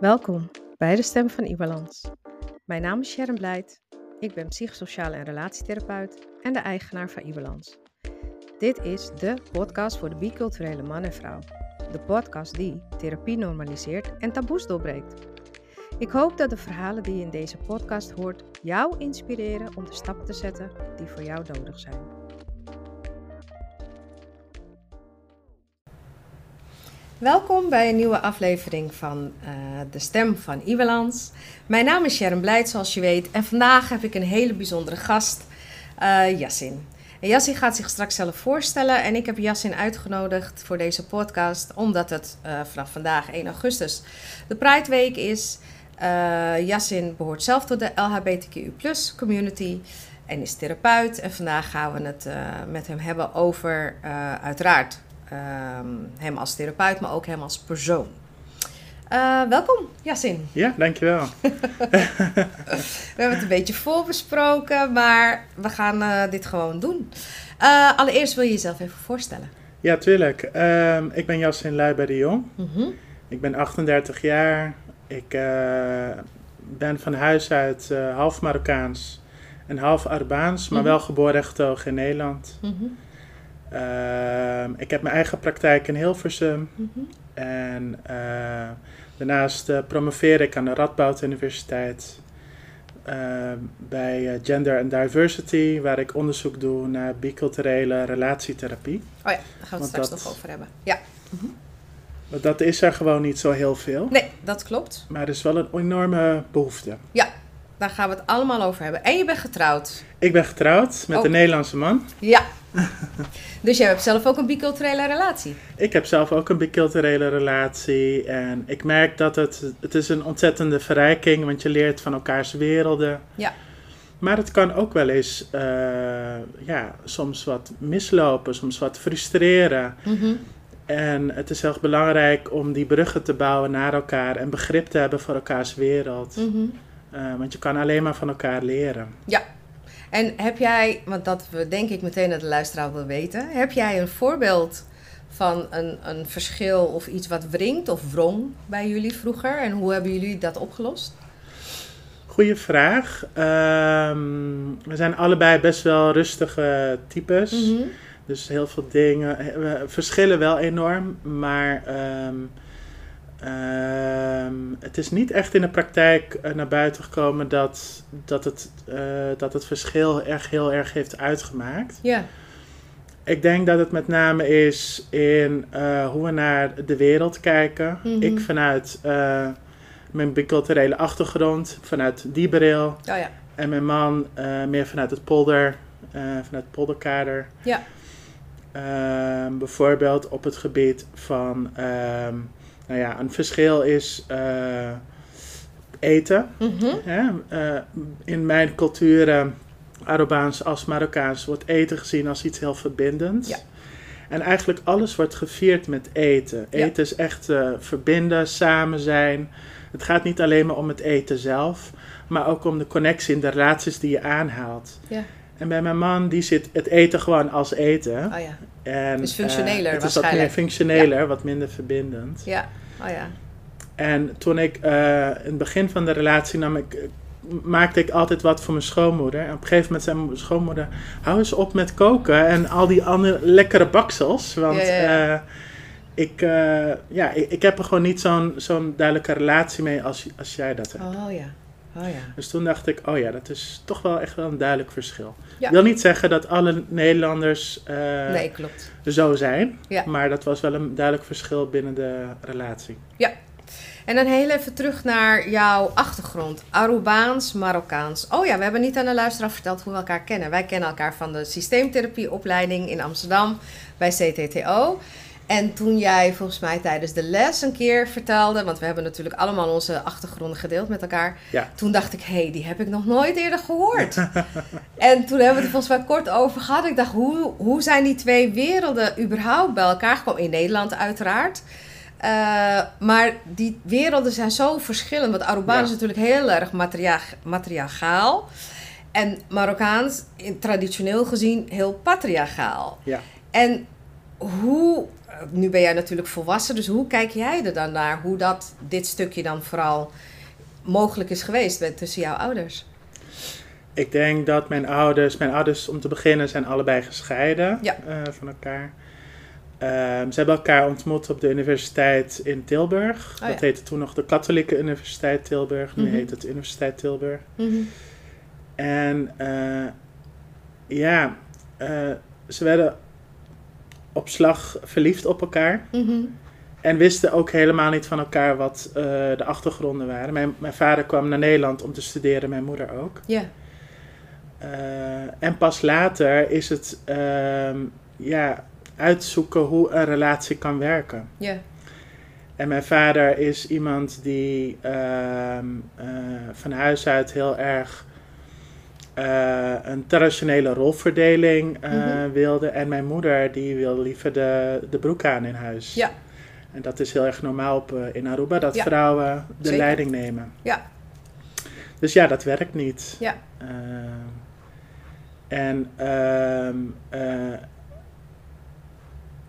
Welkom bij de Stem van Ibalans. Mijn naam is Sharon Blijt. Ik ben psychosociale en relatietherapeut en de eigenaar van Ibalans. Dit is de podcast voor de biculturele man en vrouw. De podcast die therapie normaliseert en taboes doorbreekt. Ik hoop dat de verhalen die je in deze podcast hoort jou inspireren om de stappen te zetten die voor jou nodig zijn. Welkom bij een nieuwe aflevering van uh, De Stem van Iwelans. Mijn naam is Sharon Blijt, zoals je weet. En vandaag heb ik een hele bijzondere gast, uh, Yassin. En gaat zich straks zelf voorstellen. En ik heb Yassin uitgenodigd voor deze podcast, omdat het uh, vanaf vandaag 1 augustus de Pride Week is. Yassin behoort zelf tot de LHBTQ community en is therapeut. En vandaag gaan we het met hem hebben over, uiteraard, Um, hem als therapeut, maar ook hem als persoon. Uh, welkom, Yasin. Ja, dankjewel. we hebben het een beetje voorbesproken, maar we gaan uh, dit gewoon doen. Uh, allereerst wil je jezelf even voorstellen. Ja, tuurlijk. Um, ik ben Yasin Luijber de Jong. Mm -hmm. Ik ben 38 jaar. Ik ben van huis uit half Marokkaans en half Arabaans, maar mm -hmm. wel geboren en getogen in Nederland. Mm -hmm. Uh, ik heb mijn eigen praktijk in Hilversum. Mm -hmm. En uh, daarnaast uh, promoveer ik aan de Radboud Universiteit bij Gender and Diversity, waar ik onderzoek doe naar biculturele relatietherapie. Oh ja, daar gaan we het straks dat, nog over hebben. Ja. Mm -hmm. Want dat is er gewoon niet zo heel veel. Nee, dat klopt. Maar er is wel een enorme behoefte. Ja, daar gaan we het allemaal over hebben. En je bent getrouwd. Ik ben getrouwd met ook. een Nederlandse man. Ja. dus jij hebt zelf ook een biculturele relatie? Ik heb zelf ook een biculturele relatie. En ik merk dat het, het is een ontzettende verrijking, want je leert van elkaars werelden. Ja. Maar het kan ook wel eens uh, ja, soms wat mislopen, soms wat frustreren. Mm -hmm. En het is heel belangrijk om die bruggen te bouwen naar elkaar en begrip te hebben voor elkaars wereld. Mm -hmm. uh, want je kan alleen maar van elkaar leren. Ja, en heb jij, want dat we denk ik meteen dat de luisteraar wil weten, heb jij een voorbeeld van een, een verschil of iets wat wringt of wrong bij jullie vroeger? En hoe hebben jullie dat opgelost? Goeie vraag. Um, we zijn allebei best wel rustige types. Mm -hmm. Dus heel veel dingen we verschillen wel enorm, maar um, Um, het is niet echt in de praktijk uh, naar buiten gekomen dat, dat, het, uh, dat het verschil echt heel erg heeft uitgemaakt. Ja. Ik denk dat het met name is in uh, hoe we naar de wereld kijken. Mm -hmm. Ik vanuit mijn biculturele achtergrond, vanuit die bril. Oh, ja. En mijn man meer vanuit het polder, vanuit het polderkader. Ja. Ehm, bijvoorbeeld op het gebied van um, nou ja, een verschil is uh, eten. Mm -hmm. uh, in mijn culturen, Arobaans als Marokkaans, wordt eten gezien als iets heel verbindends. Ja. En eigenlijk alles wordt gevierd met eten. Eten ja. is echt uh, verbinden, samen zijn. Het gaat niet alleen maar om het eten zelf, maar ook om de connectie en de relaties die je aanhaalt. Ja. En bij mijn man, die zit het eten gewoon als eten. Oh ja. En, dus functioneler uh, Het is wat meer functioneler, ja. wat minder verbindend. Ja, oh ja. En toen ik uh, in het begin van de relatie nam ik, maakte ik altijd wat voor mijn schoonmoeder. En op een gegeven moment zei mijn schoonmoeder, hou eens op met koken en al die andere lekkere baksels. Want ja, uh, ik, ja, ik, ik, heb er gewoon niet zo'n zo'n duidelijke relatie mee als, als jij dat hebt. Oh ja. Oh, ja. Dus toen dacht ik, oh ja, dat is toch wel echt wel een duidelijk verschil. Ja. Ik wil niet zeggen dat alle Nederlanders uh, nee, klopt. zo zijn, ja. maar dat was wel een duidelijk verschil binnen de relatie. Ja. En dan heel even terug naar jouw achtergrond. Arubaans, Marokkaans. Oh ja, we hebben niet aan de luisteraar verteld hoe we elkaar kennen. Wij kennen elkaar van de systeemtherapieopleiding in Amsterdam bij CTTO. En toen jij volgens mij tijdens de les een keer vertelde, want we hebben natuurlijk allemaal onze achtergronden gedeeld met elkaar. Ja. Toen dacht ik, hé, hey, die heb ik nog nooit eerder gehoord. en toen hebben we het volgens mij kort over gehad. Ik dacht, hoe, hoe zijn die twee werelden überhaupt bij elkaar gekomen? In Nederland uiteraard. Uh, maar die werelden zijn zo verschillend. Want Arubaan ja. is natuurlijk heel erg materia matriarchaal. En Marokkaans, traditioneel gezien, heel patriarchaal. Ja. En hoe, nu ben jij natuurlijk volwassen, dus hoe kijk jij er dan naar? Hoe dat, dit stukje dan vooral mogelijk is geweest met, tussen jouw ouders? Ik denk dat mijn ouders, mijn ouders om te beginnen zijn allebei gescheiden Ja. eh, van elkaar. Ehm, ze hebben elkaar ontmoet op de universiteit in Tilburg. Oh ja. Dat heette toen nog de Katholieke Universiteit Tilburg. Nu Mhm. heet het Universiteit Tilburg. En eh, ja, eh, ze werden op slag verliefd op elkaar. Mhm. En wisten ook helemaal niet van elkaar wat eh, de achtergronden waren. Mijn, mijn vader kwam naar Nederland om te studeren, mijn moeder ook. Ja, Eh, en pas later is het ehm, ja, uitzoeken hoe een relatie kan werken. ja, En mijn vader is iemand die ehm, eh, van huis uit heel erg eh, een traditionele rolverdeling Mhm. wilde. En mijn moeder die wil liever de, de broek aan in huis. Ja. En dat is heel erg normaal op, eh, in Aruba, dat Ja. vrouwen de Zeker. leiding nemen. Ja. Dus ja, dat werkt niet. Ja. En ehm eh,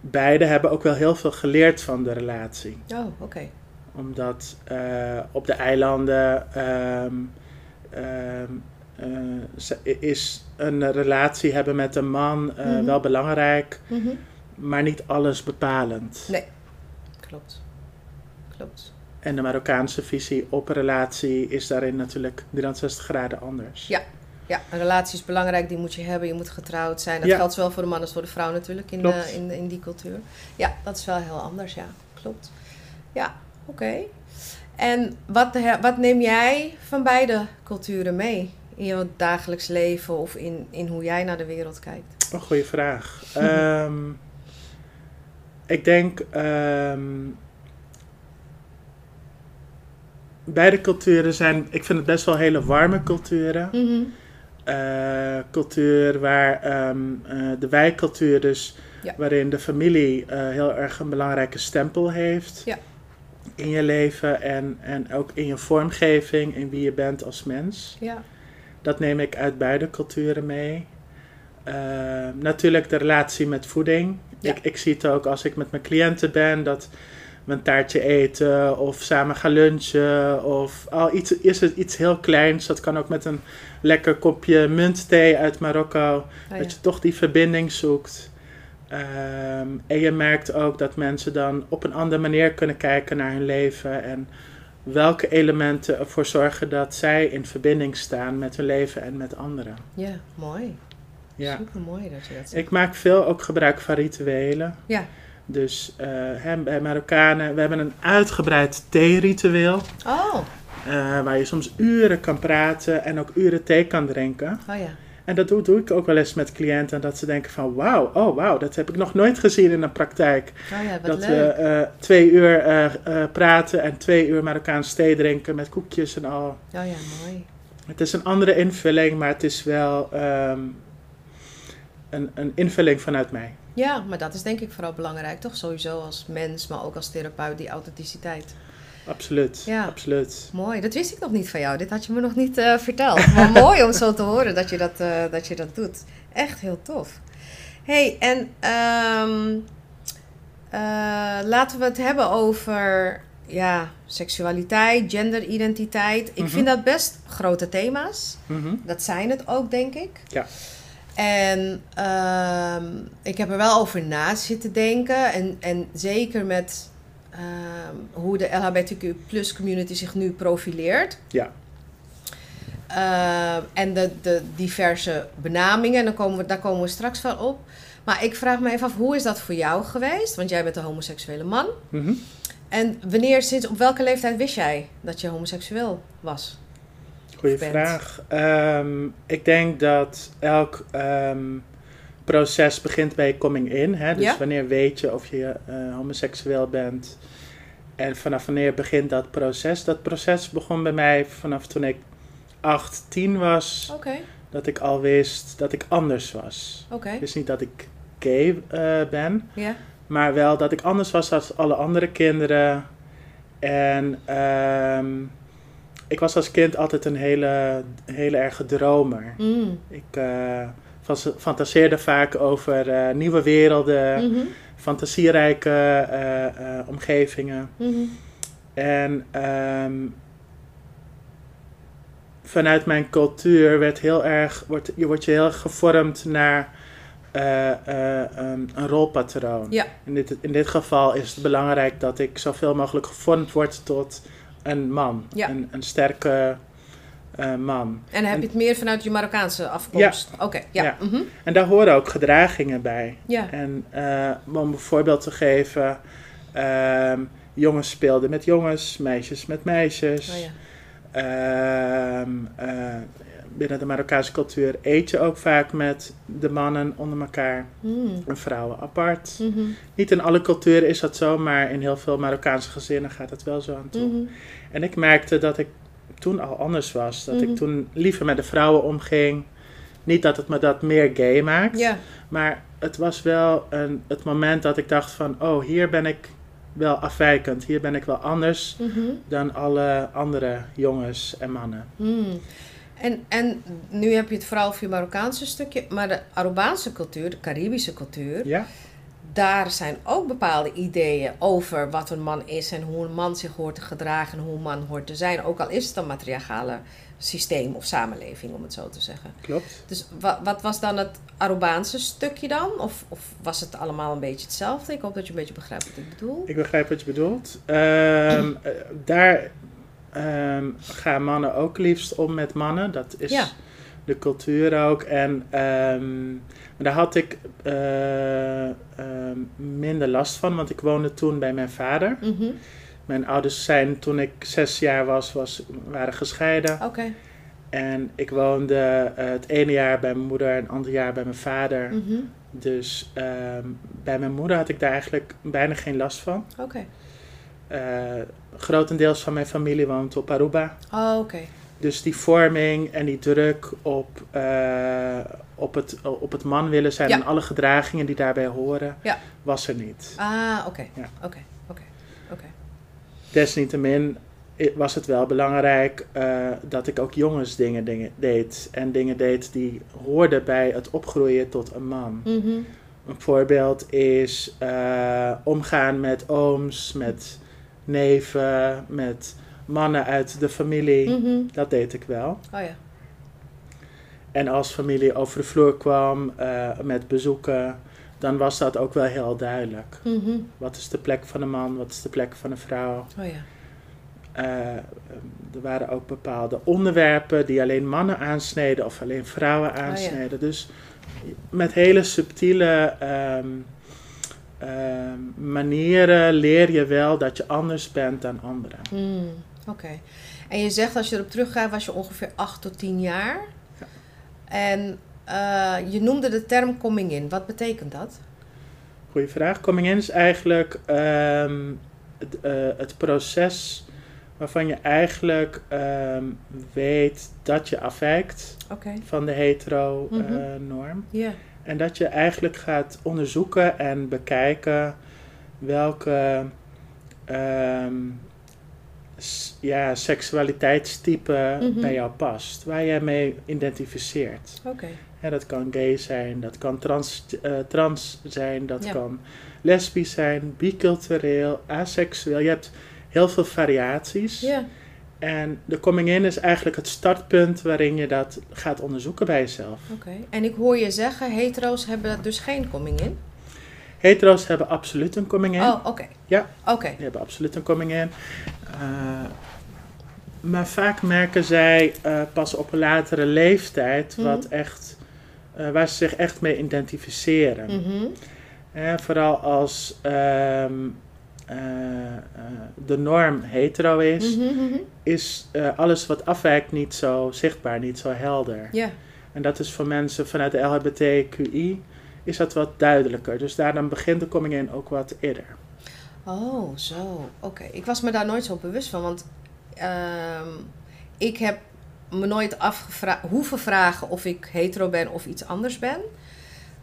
beide hebben ook wel heel veel geleerd van de relatie oh, oké. omdat op de eilanden ehm, ehm, eh, is een relatie hebben met een man eh, Mhm. wel belangrijk, Mhm. maar niet alles bepalend. Nee. Klopt. Klopt. En de Marokkaanse visie op een relatie is daarin natuurlijk 360 graden anders. Ja. Ja, een relatie is belangrijk, die moet je hebben, je moet getrouwd zijn. Dat Ja. geldt zowel voor de man als voor de vrouw natuurlijk in, eh, in, in die cultuur. Ja, dat is wel heel anders, ja. Klopt. Ja, oké. En wat, wat neem jij van beide culturen mee in je dagelijks leven of in, in hoe jij naar de wereld kijkt? Een goede vraag. Ehm, ik denk. ehm, beide culturen zijn. Ik vind het best wel hele warme culturen. Mhm. Eh, cultuur waar ehm, eh, de wijkcultuur, dus Ja. waarin de familie eh, heel erg een belangrijke stempel heeft Ja. in je leven en, en ook in je vormgeving, in wie je bent als mens. Ja. Dat neem ik uit beide culturen mee. Eh, natuurlijk de relatie met voeding. Ja. Ik, ik zie het ook als ik met mijn cliënten ben, dat we een taartje eten of samen gaan lunchen. Of al iets, is het iets heel kleins. Dat kan ook met een lekker kopje muntthee uit Marokko. Oh, ja. Dat je toch die verbinding zoekt. Ehm, en je merkt ook dat mensen dan op een andere manier kunnen kijken naar hun leven. En welke elementen ervoor zorgen dat zij in verbinding staan met hun leven en met anderen. ja, mooi. Ja. Super mooi dat je dat zegt. Ik maak veel ook gebruik van rituelen. Ja. Dus eh, hè, bij Marokkanen, we hebben een uitgebreid theeritueel. Oh, eh, waar je soms uren kan praten en ook uren thee kan drinken. oh ja. En dat doe, doe ik ook wel eens met cliënten. Dat ze denken van wauw, oh wauw, dat heb ik nog nooit gezien in de praktijk. Oh ja, dat we eh, twee uur eh, eh, praten en twee uur Marokkaans thee drinken met koekjes en al. Oh ja, mooi. Het is een andere invulling, maar het is wel ehm, een, een invulling vanuit mij. Ja, maar dat is denk ik vooral belangrijk, toch? Sowieso als mens, maar ook als therapeut, die authenticiteit. Absoluut, Ja. absoluut. Mooi, dat wist ik nog niet van jou. Dit had je me nog niet eh, verteld. Maar mooi om zo te horen dat je dat, eh, dat je dat doet. Echt heel tof. hey, en ehm, eh, laten we het hebben over ja, seksualiteit, genderidentiteit. Ik Mhm. vind dat best grote thema's. Mhm. Dat zijn het ook, denk ik. Ja. En ehm, ik heb er wel over na zitten denken. En, en zeker met hoe de LHBTQ plus community zich nu profileert. Ja. Ehm, en de, de diverse benamingen. En dan komen we, daar komen we straks wel op. Maar ik vraag me even af, hoe is dat voor jou geweest? Want jij bent een homoseksuele man. Mhm. En wanneer, sinds op welke leeftijd wist jij dat je homoseksueel was? Goeie vraag. Ehm, ik denk dat elk ehm, proces begint bij coming in. Hè? Dus Ja. wanneer weet je of je eh, homoseksueel bent. En vanaf wanneer begint dat proces? Dat proces begon bij mij vanaf toen ik 8, 10 was. Dat ik al wist dat ik anders was. oké. Ik wist niet dat ik gay eh, ben. Maar wel dat ik anders was dan alle andere kinderen. En ehm, ik was als kind altijd een hele, hele erge dromer. Mm. Ik eh, fantaseerde vaak over eh, nieuwe werelden. Mhm. fantasierijke eh, eh, omgevingen. Mhm. En ehm, vanuit mijn cultuur werd heel erg, wordt, je wordt je heel erg gevormd naar een, een rolpatroon. Ja. In, dit, in dit geval is het belangrijk dat ik zoveel mogelijk gevormd word tot een man. Ja. Een, een sterke eh, man. En heb je het meer vanuit je Marokkaanse afkomst? Oké, ja. Ja. mhm. En daar horen ook gedragingen bij. ja. En eh, om een voorbeeld te geven, ehm, jongens speelden met jongens, meisjes met meisjes. Oh, ja. Ehm, eh, binnen de Marokkaanse cultuur eet je ook vaak met de mannen onder elkaar Mm. en vrouwen apart. Mhm. Niet in alle culturen is dat zo, maar in heel veel Marokkaanse gezinnen gaat het wel zo aan toe. Mhm. En ik merkte dat ik toen al anders was. Dat Mhm. ik toen liever met de vrouwen omging. Niet dat het me dat meer gay maakt. Maar het was wel een, het moment dat ik dacht van... Oh, hier ben ik wel afwijkend. Hier ben ik wel anders Mhm. dan alle andere jongens en mannen. Hmm. En, en nu heb je het vooral over je Marokkaanse stukje, maar de Arubaanse cultuur, de Caribische cultuur, Ja? Daar zijn ook bepaalde ideeën over wat een man is en hoe een man zich hoort te gedragen en hoe een man hoort te zijn. Ook al is het een matriarchale systeem of samenleving, om het zo te zeggen. Klopt. Dus wa- wat was dan het Arubaanse stukje dan? Of, of was het allemaal een beetje hetzelfde? Ik hoop dat je een beetje begrijpt wat ik bedoel. Ik begrijp wat je bedoelt. Ehm, eh, daar ehm, gaan mannen ook liefst om met mannen. Dat is Ja. De cultuur ook. En ehm, daar had ik eh, ehm, minder last van, want ik woonde toen bij mijn vader. Mhm. Mijn ouders zijn toen ik zes jaar was, was waren gescheiden. Oké. En ik woonde eh, het ene jaar bij mijn moeder en het andere jaar bij mijn vader. Mhm. Dus ehm, bij mijn moeder had ik daar eigenlijk bijna geen last van. Oké. Eh, grotendeels van mijn familie woont op Aruba. Oh, oké. Dus die vorming en die druk op, eh, op, het, op het man willen zijn Ja. en alle gedragingen die daarbij horen, Ja. was er niet. Ah, oké. Ja. Oké, oké, oké. Desniettemin was het wel belangrijk eh, dat ik ook jongensdingen dingen deed. En dingen deed die hoorden bij het opgroeien tot een man. Mhm. Een voorbeeld is eh, omgaan met ooms, met neven, met mannen uit de familie. Mhm. Dat deed ik wel. Oh ja. En als familie over de vloer kwam eh, met bezoeken, dan was dat ook wel heel duidelijk. Mhm. Wat is de plek van een man, wat is de plek van een vrouw? Oh ja. Eh, er waren ook bepaalde onderwerpen die alleen mannen aansneden of alleen vrouwen aansneden. Dus met hele subtiele ehm, ehm, manieren leer je wel dat je anders bent dan anderen. Hmm, Oké. En je zegt als je erop teruggaat, was je ongeveer 8 tot 10 jaar. Ja. En eh, je noemde de term coming in. Wat betekent dat? Goeie vraag. Coming in is eigenlijk ehm, het, eh, het proces waarvan je eigenlijk ehm, weet dat je afwijkt van de hetero-norm. Mhm. Ja. En dat je eigenlijk gaat onderzoeken en bekijken welke ehm, ja, seksualiteitstype Mhm. bij jou past, waar jij mee identificeert. Oké. Ja, dat kan gay zijn, dat kan trans, eh, trans zijn, dat Ja. kan lesbisch zijn, bicultureel, aseksueel. Je hebt heel veel variaties. Ja. En de coming in is eigenlijk het startpunt waarin je dat gaat onderzoeken bij jezelf. Oké. En ik hoor je zeggen, hetero's hebben dus geen coming in. Hetero's hebben absoluut een coming in. Oh, oké. Ja. Oké. Die hebben absoluut een coming in. Eh, maar vaak merken zij eh, pas op een latere leeftijd Mhm. wat echt, eh, waar ze zich echt mee identificeren. Mhm. Vooral als ehm, eh, eh, de norm hetero is, Mhm, is alles wat afwijkt niet zo zichtbaar, niet zo helder. Ja. En dat is voor mensen vanuit de LHBTQI is dat wat duidelijker. Dus daarom begint de coming in ook wat eerder. Oh, zo. Oké. Ik was me daar nooit zo bewust van, want ehm, ik heb me nooit afgevraagd, hoeven vragen of ik hetero ben of iets anders ben.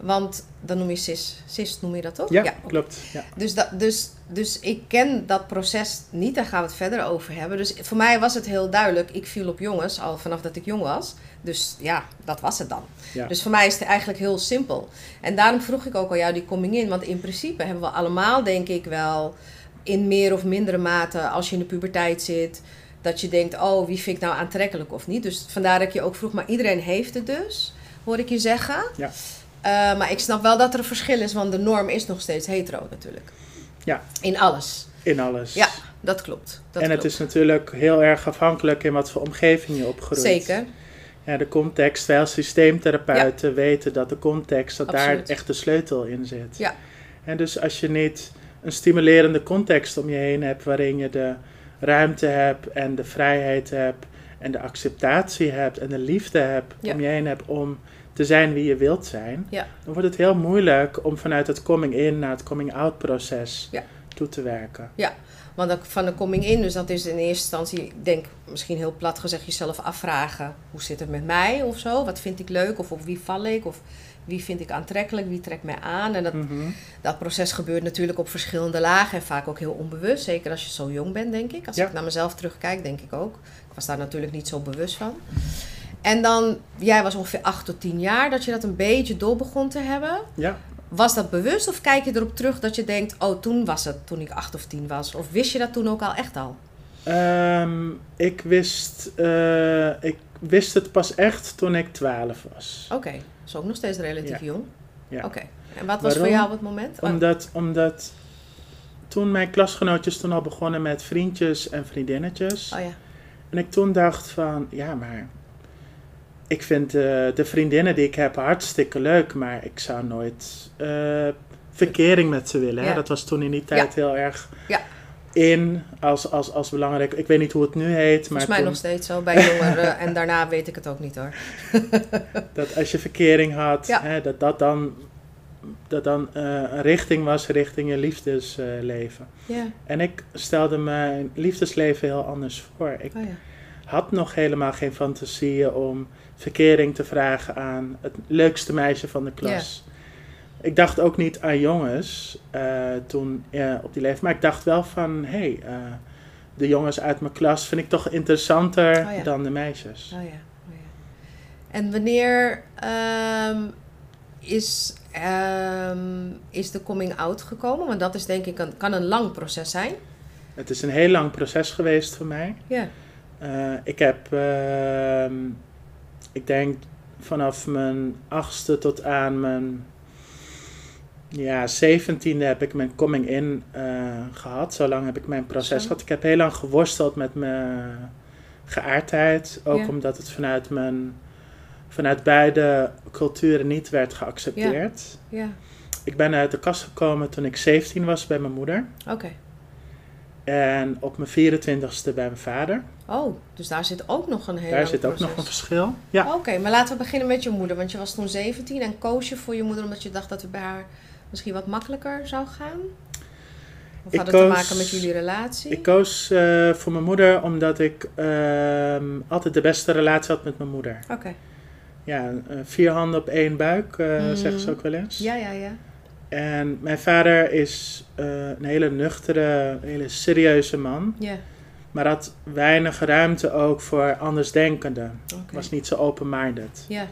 Want dan noem je cis. Cis noem je dat toch? Ja, klopt. Ja. Dus, dat, dus, dus ik ken dat proces niet, daar gaan we het verder over hebben. Dus voor mij was het heel duidelijk, ik viel op jongens al vanaf dat ik jong was. Dus ja, dat was het dan. Ja. Dus voor mij is het eigenlijk heel simpel. En daarom vroeg ik ook al jou die coming in. Want in principe hebben we allemaal, denk ik wel, in meer of mindere mate, als je in de puberteit zit, dat je denkt, oh, wie vind ik nou aantrekkelijk of niet. Dus vandaar dat ik je ook vroeg, maar iedereen heeft het dus, hoor ik je zeggen. Ja. Eh, maar ik snap wel dat er een verschil is, want de norm is nog steeds hetero natuurlijk. Ja. In alles. In alles. Ja, dat klopt. Dat en het klopt. is natuurlijk heel erg afhankelijk in wat voor omgeving je opgroeit. Zeker. Ja, de context, wij als systeemtherapeuten weten dat de context, dat Absoluut. daar echt de sleutel in zit. Ja. En dus als je niet een stimulerende context om je heen hebt, waarin je de ruimte hebt en de vrijheid hebt en de acceptatie hebt en de liefde hebt Ja. om je heen hebt om te zijn wie je wilt zijn, Ja. dan wordt het heel moeilijk om vanuit het coming in naar het coming out proces Ja. toe te werken. Want ook van de coming in, dus dat is in eerste instantie, ik denk misschien heel plat gezegd, jezelf afvragen: hoe zit het met mij of zo? Wat vind ik leuk? Of op wie val ik? Of wie vind ik aantrekkelijk? Wie trekt mij aan? En dat, Mhm. dat proces gebeurt natuurlijk op verschillende lagen en vaak ook heel onbewust. Zeker als je zo jong bent, denk ik. Als Ja. ik naar mezelf terugkijk, denk ik ook. Ik was daar natuurlijk niet zo bewust van. En dan, jij was ongeveer 8 tot 10 jaar dat je dat een beetje door begon te hebben. Ja. Was dat bewust of kijk je erop terug dat je denkt, oh toen was het, toen ik 8 of 10 was? Of wist je dat toen ook al echt al? Ehm, ik, wist, eh, ik wist het pas echt toen ik 12 was. Oké, dat is ook nog steeds relatief Ja. jong. Ja. Oké, en wat was voor jou op het moment? Oh, Omdat, omdat toen mijn klasgenootjes toen al begonnen met vriendjes en vriendinnetjes. oh ja, En ik toen dacht van, ja maar, ik vind de, de vriendinnen die ik heb hartstikke leuk, maar ik zou nooit eh, verkering met ze willen. Hè? Ja. Dat was toen in die tijd heel erg Ja. in als, als, als belangrijk. Ik weet niet hoe het nu heet, maar volgens mij toen- nog steeds zo bij jongeren. en daarna weet ik het ook niet hoor. dat als je verkering had, hè, dat dat dan, dat dan eh, een richting was richting je liefdesleven. Ja, en ik stelde mijn liefdesleven heel anders voor. Ik oh ja. Had nog helemaal geen fantasieën om verkering te vragen aan het leukste meisje van de klas. Ik dacht ook niet aan jongens eh, toen eh, op die leeftijd, maar ik dacht wel van, hé, hey, eh, de jongens uit mijn klas vind ik toch interessanter Oh ja. dan de meisjes. Oh ja, oh ja. En wanneer ehm, is, ehm, is de coming out gekomen? Want dat is denk ik een, kan een lang proces zijn. Het is een heel lang proces geweest voor mij. Ja, Eh, ik heb, ehm, ik denk vanaf mijn achtste tot aan mijn ja, zeventiende heb ik mijn coming in eh, gehad. Zo lang heb ik mijn proces gehad. Ik heb heel lang geworsteld met mijn geaardheid. Ook Ja. omdat het vanuit mijn vanuit beide culturen niet werd geaccepteerd. ja, Ik ben uit de kast gekomen toen ik 17 was bij mijn moeder. oké. En op mijn 24ste bij mijn vader. Oh, dus daar zit ook nog een heel Daar zit ook proces. nog een verschil. Ja. Oké, maar laten we beginnen met je moeder. Want je was toen 17 en koos je voor je moeder omdat je dacht dat het bij haar misschien wat makkelijker zou gaan? Of Ik had het te maken met jullie relatie? Ik koos eh, voor mijn moeder omdat ik ehm, altijd de beste relatie had met mijn moeder. Oké, Ja, eh, vier handen op één buik, Mhm. zeggen ze ook wel eens. ja, ja, ja. En mijn vader is eh, een hele nuchtere, hele serieuze man. Ja, Maar had weinig ruimte ook voor andersdenkenden. Was niet zo open-minded. Ja,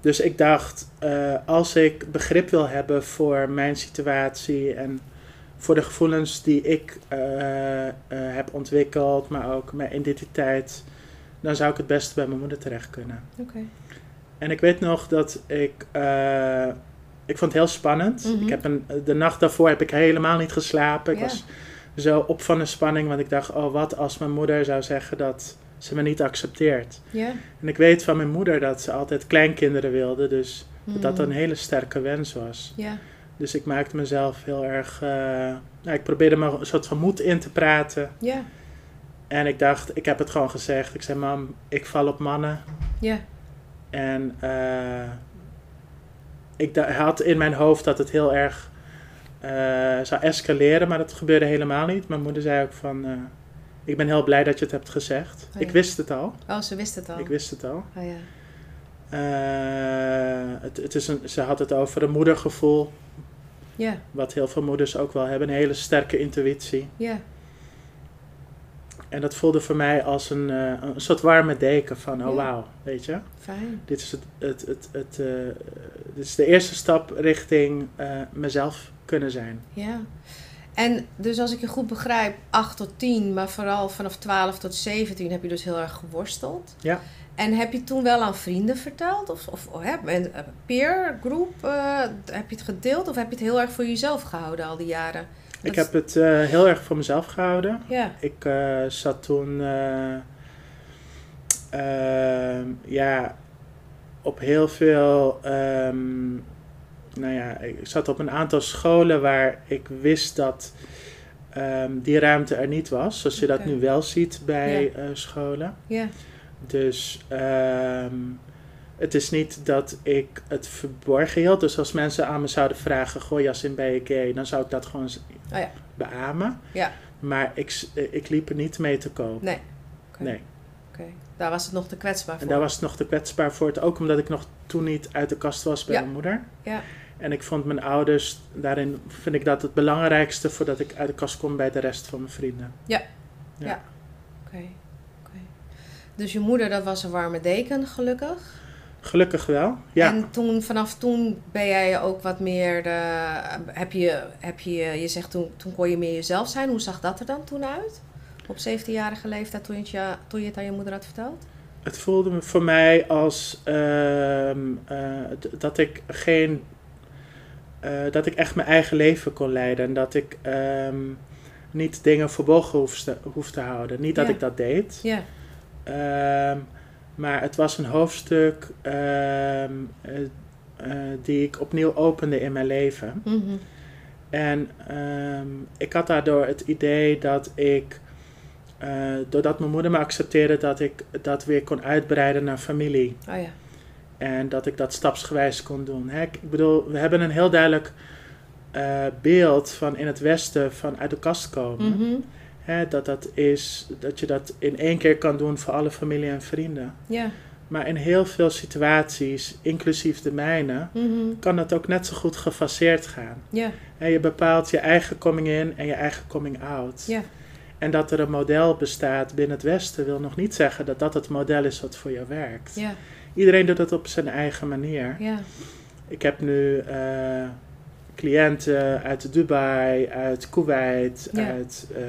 Dus ik dacht, eh, als ik begrip wil hebben voor mijn situatie en voor de gevoelens die ik eh, heb ontwikkeld, maar ook mijn identiteit, dan zou ik het beste bij mijn moeder terecht kunnen. oké. En ik weet nog dat ik, ik vond het heel spannend. Mhm. Ik heb een, de nacht daarvoor heb ik helemaal niet geslapen. Ik Ja. was zo op van de spanning, want ik dacht, oh wat als mijn moeder zou zeggen dat ze me niet accepteert. Ja. En ik weet van mijn moeder dat ze altijd kleinkinderen wilde, dus dat dat Mm. een hele sterke wens was. Ja, Dus ik maakte mezelf heel erg. eh, nou, ik probeerde me een soort van moed in te praten. ja, En ik dacht, ik heb het gewoon gezegd. Ik zei, mam, ik val op mannen. ja. En eh, ik had in mijn hoofd dat het heel erg eh, zou escaleren, maar dat gebeurde helemaal niet. Mijn moeder zei ook van, eh, ik ben heel blij dat je het hebt gezegd. Oh, Ik wist het al. Oh, ze wist het al. Ik wist het al. Oh ja. Eh, het, het is een, ze had het over een moedergevoel, Ja, wat heel veel moeders ook wel hebben, een hele sterke intuïtie. ja, En dat voelde voor mij als een, eh, een soort warme deken van, oh wauw, weet je. fijn. Dit is, het, het, het, het, eh, dit is de eerste stap richting eh, mezelf kunnen zijn. Ja. En dus als ik je goed begrijp, 8 tot 10, maar vooral vanaf 12 tot 17 heb je dus heel erg geworsteld. Ja. En heb je toen wel aan vrienden verteld? Of, of hè, een een peer group, eh, heb je het gedeeld? Of heb je het heel erg voor jezelf gehouden al die jaren? Ik heb het eh, heel erg voor mezelf gehouden. Ja, Ik eh, zat toen ehm, ja, op heel veel. ehm, nou ja, ik zat op een aantal scholen waar ik wist dat ehm, die ruimte er niet was. Zoals je dat nu wel ziet bij Ja. scholen. ja, Dus ehm, het is niet dat ik het verborgen hield. Dus als mensen aan me zouden vragen: Goh, Jasin, ben je gay? Dan zou ik dat gewoon Oh ja. beamen. Ja. Maar ik, eh, ik liep er niet mee te koop. nee. Nee. oké. Daar was het nog te kwetsbaar voor. En daar was het nog te kwetsbaar voor. Het, ook omdat ik nog toen niet uit de kast was bij Ja. mijn moeder. Ja. En ik vond mijn ouders, daarin vind ik dat het belangrijkste voordat ik uit de kast kom bij de rest van mijn vrienden. Oké, oké. Dus je moeder, dat was een warme deken, gelukkig. Gelukkig wel. Ja, En toen, vanaf toen ben jij ook wat meer, de, heb je, heb je, je zegt toen, toen kon je meer jezelf zijn. Hoe zag dat er dan toen uit? Op 17-jarige leeftijd toen je, het toen je het aan je moeder had verteld? het voelde me voor mij als ehm, eh, dat ik geen. eh, dat ik echt mijn eigen leven kon leiden. En dat ik ehm, niet dingen verborgen hoef te, hoef te houden. Niet dat Ja. ik dat deed. Ja, Ehm, maar het was een hoofdstuk eh, die ik opnieuw opende in mijn leven. mhm, En ehm, ik had daardoor het idee dat ik, eh, doordat mijn moeder me accepteerde, dat ik dat weer kon uitbreiden naar familie. oh ja, En dat ik dat stapsgewijs kon doen. Hè, ik bedoel, we hebben een heel duidelijk beeld van in het Westen van uit de kast komen. mhm, Hè, dat, dat, is, dat je dat in één keer kan doen voor alle familie en vrienden. ja, Maar in heel veel situaties, inclusief de mijne, mhm, kan dat ook net zo goed gefaseerd gaan. ja, En je bepaalt je eigen coming in en je eigen coming out. ja, En dat er een model bestaat binnen het Westen wil nog niet zeggen dat dat het model is wat voor jou werkt. ja, Iedereen doet het op zijn eigen manier. ja, Ik heb nu eh, cliënten uit Dubai, uit Kuwait, Ja. uit eh,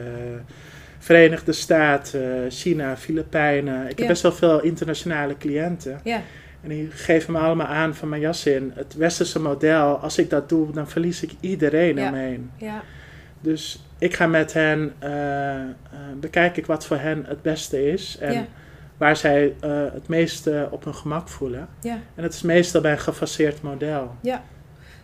Verenigde Staten, China, Filipijnen. Ik heb Ja. best wel veel internationale cliënten. ja, En die geven me allemaal aan van mijn jas in. Het westerse model, als ik dat doe, dan verlies ik iedereen Ja. omheen. ja, Dus ik ga met hen, eh, bekijk ik wat voor hen het beste is. En Ja. waar zij het meeste op hun gemak voelen. ja. En het is meestal bij een gefaseerd model.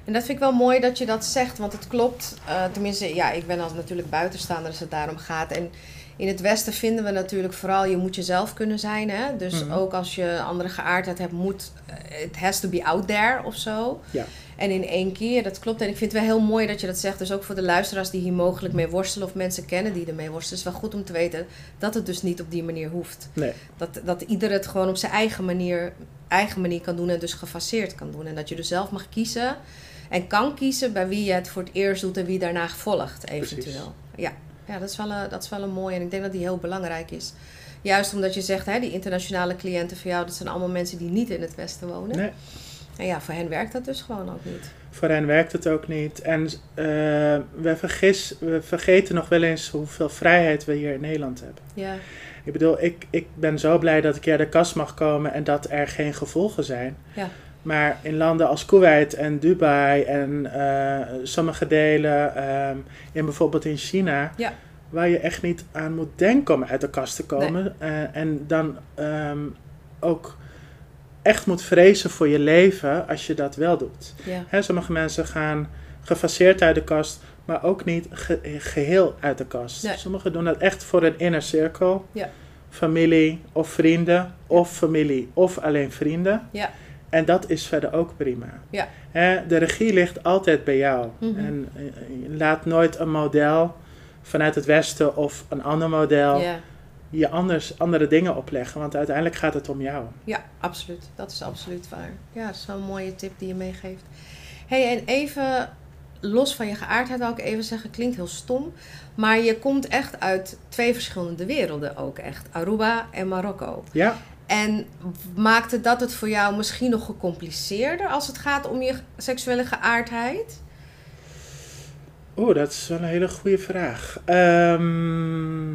En dat vind ik wel mooi dat je dat zegt, want het klopt. Eh, tenminste, ja, ik ben als natuurlijk buitenstaander als het daarom gaat. En in het Westen vinden we natuurlijk vooral, je moet jezelf kunnen zijn. Hè? Dus Mhm. ook als je andere geaardheid hebt, moet, het has to be out there of zo. Ja. En in één keer, dat klopt. En ik vind het wel heel mooi dat je dat zegt. Dus ook voor de luisteraars die hier mogelijk mee worstelen of mensen kennen die ermee worstelen. is het wel goed om te weten dat het dus niet op die manier hoeft. Nee. Dat, dat ieder het gewoon op zijn eigen manier, eigen manier kan doen en dus gefaseerd kan doen. En dat je dus zelf mag kiezen en kan kiezen bij wie je het voor het eerst doet en wie daarna volgt, eventueel. Ja, ja dat, is wel een, dat is wel een mooie en ik denk dat die heel belangrijk is. Juist omdat je zegt, hè, die internationale cliënten van jou, dat zijn allemaal mensen die niet in het Westen wonen. Nee. En ja, voor hen werkt dat dus gewoon ook niet. Voor hen werkt het ook niet. En eh, we, vergis, we vergeten nog wel eens hoeveel vrijheid we hier in Nederland hebben. Ja, Ik bedoel, ik, ik ben zo blij dat ik hier de kast mag komen en dat er geen gevolgen zijn. Ja. Maar in landen als Kuwait en Dubai en eh, sommige delen, ehm, in bijvoorbeeld in China, Ja. waar je echt niet aan moet denken om uit de kast te komen. eh, en dan ehm, ook echt moet vrezen voor je leven als je dat wel doet. ja, Hè, sommige mensen gaan gefaseerd uit de kast, maar ook niet ge- geheel uit de kast. Nee. Sommigen doen dat echt voor een inner cirkel. Ja. Familie of vrienden, of familie of alleen vrienden. Ja. En dat is verder ook prima. Ja. De regie ligt altijd bij jou. Mhm. En eh, je laat nooit een model vanuit het Westen of een ander model je anders andere dingen opleggen. Want uiteindelijk gaat het om jou. Ja, absoluut. Dat is absoluut waar. Ja, een mooie tip die je meegeeft. hey, en even los van je geaardheid wil ik even zeggen, klinkt heel stom. Maar je komt echt uit twee verschillende werelden ook echt. Aruba en Marokko. Ja. En maakte dat het voor jou misschien nog gecompliceerder als het gaat om je seksuele geaardheid? Oeh, dat is wel een hele goede vraag. Ehm,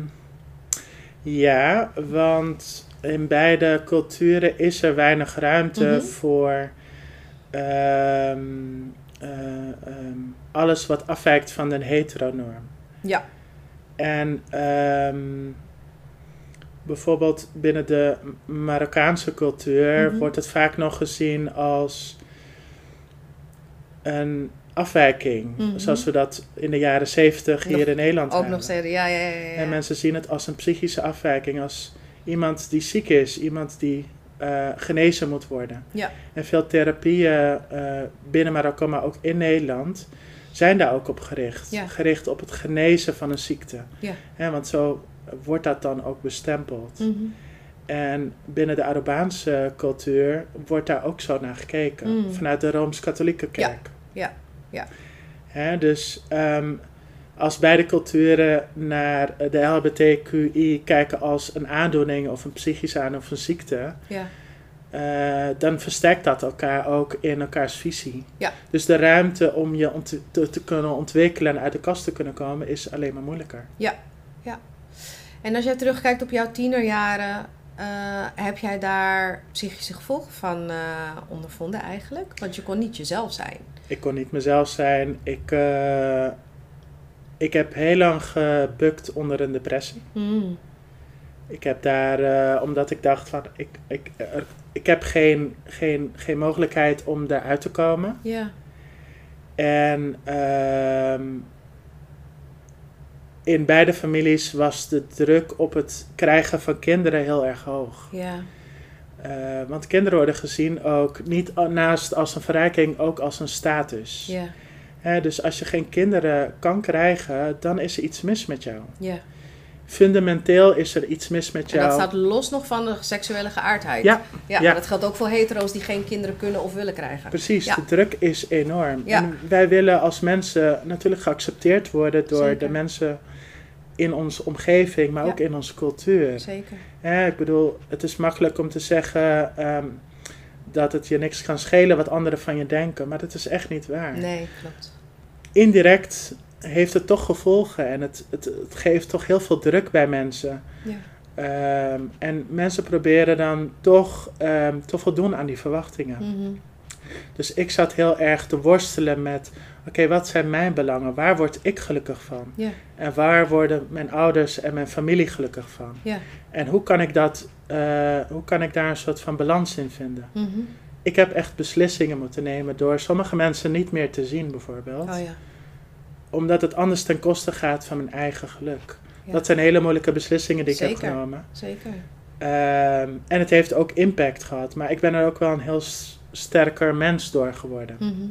ja, want in beide culturen is er weinig ruimte Mhm. voor ehm, eh, ehm, alles wat afwijkt van de heteronorm. Ja. En ehm, bijvoorbeeld binnen de Marokkaanse cultuur Mhm. wordt het vaak nog gezien als een afwijking. Mhm. Zoals we dat in de jaren zeventig hier in Nederland Ook hebben. nog steeds, ja, ja, ja. ja. En mensen zien het als een psychische afwijking, als iemand die ziek is, iemand die eh, genezen moet worden. Ja. En veel therapieën eh, binnen Marokko, maar ook in Nederland, zijn daar ook op gericht. Ja. Gericht op het genezen van een ziekte. Ja. Want zo wordt dat dan ook bestempeld. Mhm. En binnen de Arubaanse cultuur wordt daar ook zo naar gekeken. Mm. Vanuit de Rooms-Katholieke kerk. ja, ja. Dus ehm, als beide culturen naar de LHBTQI kijken als een aandoening of een psychische aandoening of een ziekte, ja. eh, dan versterkt dat elkaar ook in elkaars visie. Ja. Dus de ruimte om je te, te kunnen ontwikkelen en uit de kast te kunnen komen is alleen maar moeilijker. En als jij terugkijkt op jouw tienerjaren, eh, heb jij daar psychische gevolgen van eh, ondervonden eigenlijk? Want je kon niet jezelf zijn. Ik kon niet mezelf zijn. Ik, eh, ik heb heel lang gebukt onder een depressie. Mm. Ik heb daar, omdat ik dacht van, ik, ik, er- ik heb geen, geen, geen mogelijkheid om daaruit te komen. Ja, En ehm, in beide families was de druk op het krijgen van kinderen heel erg hoog. ja, Eh, want kinderen worden gezien ook niet naast als een verrijking, ook als een status. ja, Hè, dus als je geen kinderen kan krijgen, dan is er iets mis met jou. ja. Fundamenteel is er iets mis met En jou. dat staat los nog van de seksuele geaardheid. Ja, ja, ja. maar dat geldt ook voor hetero's die geen kinderen kunnen of willen krijgen. Precies, Ja. de druk is enorm. Ja. En wij willen als mensen natuurlijk geaccepteerd worden door Zeker. de mensen in onze omgeving, maar Ja. ook in onze cultuur. Zeker. Ik bedoel, het is makkelijk om te zeggen ehm, dat het je niks kan schelen wat anderen van je denken, maar dat is echt niet waar. Nee, klopt. Indirect heeft het toch gevolgen en het, het, het geeft toch heel veel druk bij mensen. Ja. Ehm, en mensen proberen dan toch ehm, te voldoen aan die verwachtingen. Mhm. Dus ik zat heel erg te worstelen met: oké, wat zijn mijn belangen? Waar word ik gelukkig van? En waar worden mijn ouders en mijn familie gelukkig van? Ja. En hoe kan ik, dat, eh, hoe kan ik daar een soort van balans in vinden? Mhm. Ik heb echt beslissingen moeten nemen door sommige mensen niet meer te zien, bijvoorbeeld. Oh ja. Omdat het anders ten koste gaat van mijn eigen geluk. Ja. Dat zijn hele moeilijke beslissingen die ik heb genomen. Zeker. Ehm, en het heeft ook impact gehad. Maar ik ben er ook wel een heel sterker mens door geworden. Mhm.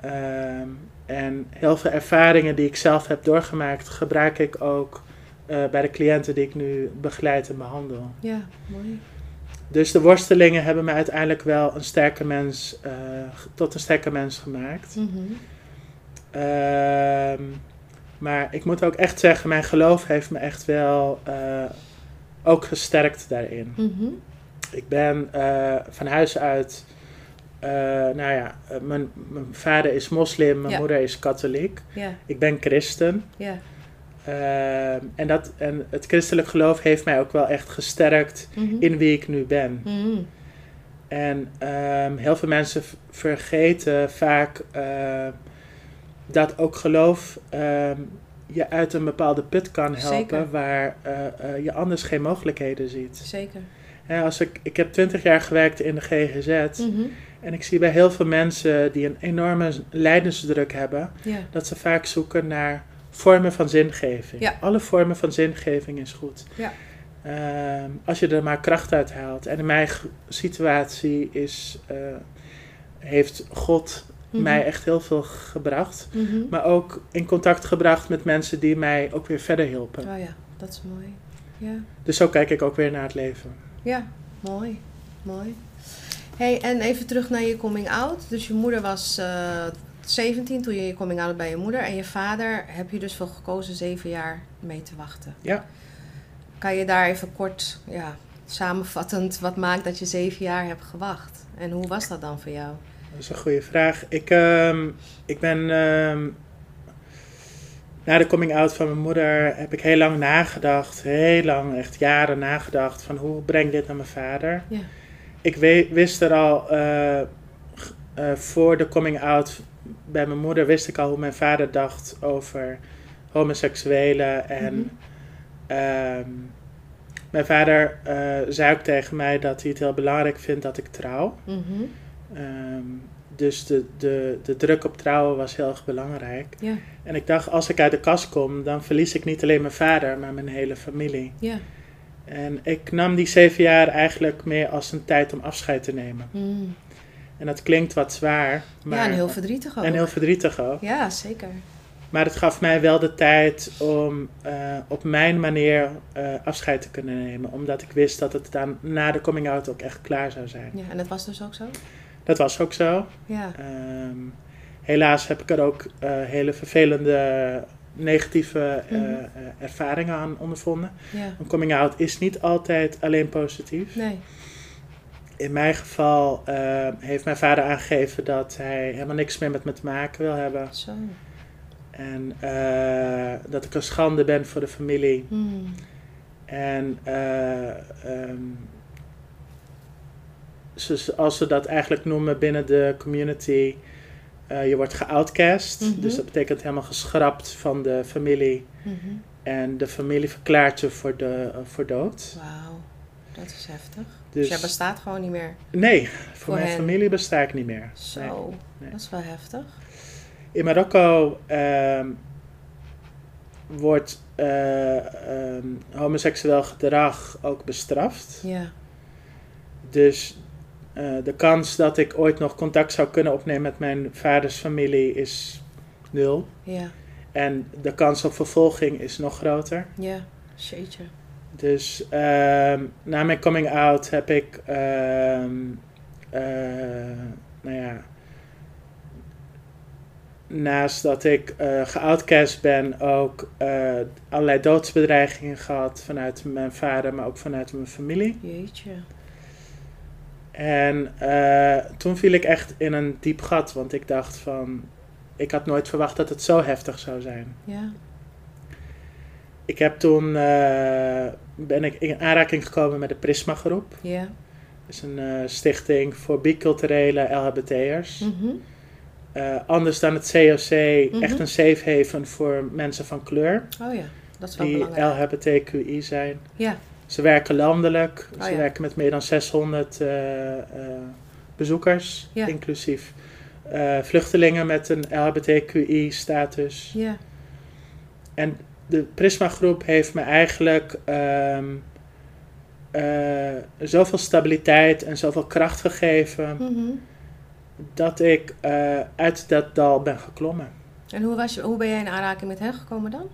Ehm, en heel veel ervaringen die ik zelf heb doorgemaakt, gebruik ik ook eh, bij de cliënten die ik nu begeleid en behandel. Ja, mooi. Dus de worstelingen hebben me uiteindelijk wel een sterke mens, eh, tot een sterke mens gemaakt. Mhm. Ehm, maar ik moet ook echt zeggen, mijn geloof heeft me echt wel eh, ook gesterkt daarin. Mhm. Ik ben van huis uit, eh, nou ja, eh, mijn, mijn vader is moslim, mijn Ja. moeder is katholiek. Ja, Ik ben christen. ja. Ehm, en, dat, en het christelijk geloof heeft mij ook wel echt gesterkt Mhm. in wie ik nu ben. Mhm. En ehm, heel veel mensen vergeten vaak eh, dat ook geloof ehm, je uit een bepaalde put kan helpen Zeker. waar eh, je anders geen mogelijkheden ziet. Zeker. Als ik, ik heb twintig jaar gewerkt in de GGZ Mhm. En ik zie bij heel veel mensen die een enorme lijdensdruk hebben, Ja, dat ze vaak zoeken naar vormen van zingeving. Ja. Alle vormen van zingeving is goed. Ja. Ehm, als je er maar kracht uit haalt. En in mijn situatie is, eh, heeft God Mhm. mij echt heel veel gebracht. Mhm. Maar ook in contact gebracht met mensen die mij ook weer verder hielpen. Oh ja, dat is mooi. Ja. Dus zo kijk ik ook weer naar het leven. Ja, mooi. Mooi. Hey, en even terug naar je coming out. Dus je moeder was eh 17 toen je je coming out bij je moeder. En je vader heb je dus voor gekozen zeven jaar mee te wachten. Ja. Kan je daar even kort, ja, samenvattend, wat maakt dat je zeven jaar hebt gewacht? En hoe was dat dan voor jou? Dat is een goede vraag. Ik, ehm, ik ben. ehm, na de coming out van mijn moeder heb ik heel lang nagedacht. Heel lang, echt jaren nagedacht. Van hoe breng ik dit naar mijn vader? Ja. Ik wist er al. eh, eh, voor de coming out bij mijn moeder wist ik al hoe mijn vader dacht over homoseksuelen. En. Mhm. ehm, mijn vader eh, zei ook tegen mij dat hij het heel belangrijk vindt dat ik trouw. Mhm. Ehm, dus de, de, de druk op trouwen was heel erg belangrijk. Ja, En ik dacht, als ik uit de kast kom, dan verlies ik niet alleen mijn vader, maar mijn hele familie. ja. En ik nam die zeven jaar eigenlijk meer als een tijd om afscheid te nemen. Mm. En dat klinkt wat zwaar, maar, ja, en heel verdrietig ook. en heel verdrietig ook. Ja, zeker. Maar het gaf mij wel de tijd om eh, op mijn manier eh, afscheid te kunnen nemen. Omdat ik wist dat het dan na de coming out ook echt klaar zou zijn. Ja, en dat was dus ook zo? Dat was ook zo. Ja. Ehm, helaas heb ik er ook eh, hele vervelende negatieve eh, Mhm. eh, ervaringen aan ondervonden. Ja. Een coming out is niet altijd alleen positief. Nee. In mijn geval eh, heeft mijn vader aangegeven dat hij helemaal niks meer met me te maken wil hebben. Zo. En dat ik een schande ben voor de familie. Mm. En ehm, ze- zoals ze dat eigenlijk noemen binnen de community, eh, je wordt geoutcast. Mhm. Dus dat betekent helemaal geschrapt van de familie. Mhm. En de familie verklaart je voor, de, eh, voor dood. Wauw, dat is heftig. Dus, Dus jij bestaat gewoon niet meer. nee, voor, Voor mijn hen. familie besta ik niet meer. Zo, Nee. nee. dat is wel heftig. In Marokko ehm, wordt eh, ehm, homoseksueel gedrag ook bestraft. Ja, Dus eh, de kans dat ik ooit nog contact zou kunnen opnemen met mijn vaders familie is nul. ja, En de kans op vervolging is nog groter. ja. Jeetje. Dus ehm, na mijn coming out heb ik, ehm, eh, nou ja, naast dat ik eh geoutcast ben, ook allerlei doodsbedreigingen gehad vanuit mijn vader, maar ook vanuit mijn familie. Jeetje. En eh, toen viel ik echt in een diep gat, want ik dacht van, ik had nooit verwacht dat het zo heftig zou zijn. Ja. Ik heb toen, eh, ben ik in aanraking gekomen met de Prisma Groep. Ja. Dat is een eh, stichting voor biculturele LHBT'ers. Eh, anders dan het COC, Mhm. echt een safe haven voor mensen van kleur. Oh ja, dat is wel Die belangrijk. LHBTQI zijn. Ja. Ze werken landelijk. Oh Ze ja. werken met meer dan 600 eh, eh, bezoekers. Ja. Inclusief eh, vluchtelingen met een LHBTQI-status. Ja. En de Prisma Groep heeft me eigenlijk ehm, eh, zoveel stabiliteit en zoveel kracht gegeven Mhm. dat ik uit dat dal ben geklommen. En hoe, was je, hoe ben jij in aanraking met hen gekomen dan?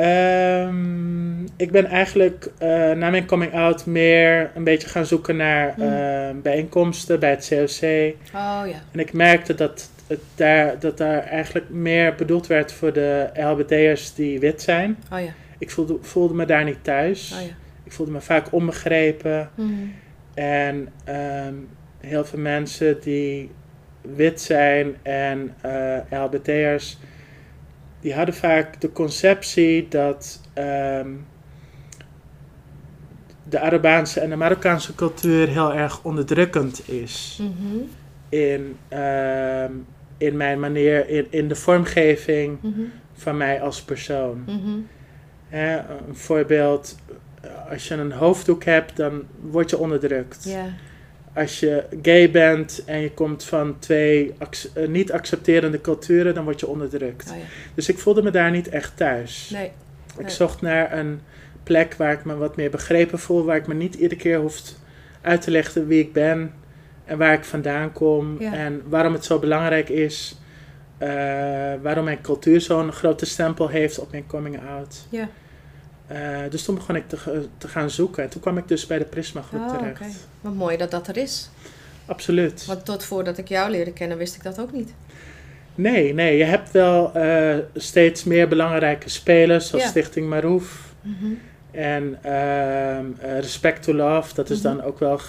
Ehm, ik ben eigenlijk eh, na mijn coming out meer een beetje gaan zoeken naar Hmm. eh, bijeenkomsten bij het COC. Oh ja. En ik merkte dat, het daar, dat daar eigenlijk meer bedoeld werd voor de LHBT'ers die wit zijn. Oh ja. Ik voelde, voelde me daar niet thuis. Oh ja. Ik voelde me vaak onbegrepen. Mhm. En ehm, heel veel mensen die wit zijn en eh LHBT'ers, die hadden vaak de conceptie dat ehm, de Arabaanse en de Marokkaanse cultuur heel erg onderdrukkend is Mhm. in, ehm, in mijn manier, in, in de vormgeving Mhm. van mij als persoon. Mhm. Een voorbeeld, als je een hoofddoek hebt, dan word je onderdrukt. Als je gay bent en je komt van twee ac- eh, niet accepterende culturen, dan word je onderdrukt. Oh ja. Dus ik voelde me daar niet echt thuis. Nee. Ik nee. zocht naar een plek waar ik me wat meer begrepen voel, waar ik me niet iedere keer hoeft uit te leggen wie ik ben en waar ik vandaan kom Ja. en waarom het zo belangrijk is, eh, waarom mijn cultuur zo'n grote stempel heeft op mijn coming out. Ja. Eh, dus toen begon ik te, te gaan zoeken. En toen kwam ik dus bij de Prisma groep Oh, terecht. oké. Wat mooi dat dat er is. Absoluut. Want tot voordat ik jou leerde kennen, wist ik dat ook niet. Nee, nee, je hebt wel eh, steeds meer belangrijke spelers, zoals Ja. Stichting Maroef. En ehm, eh, Respect to Love, dat is Mhm. dan ook wel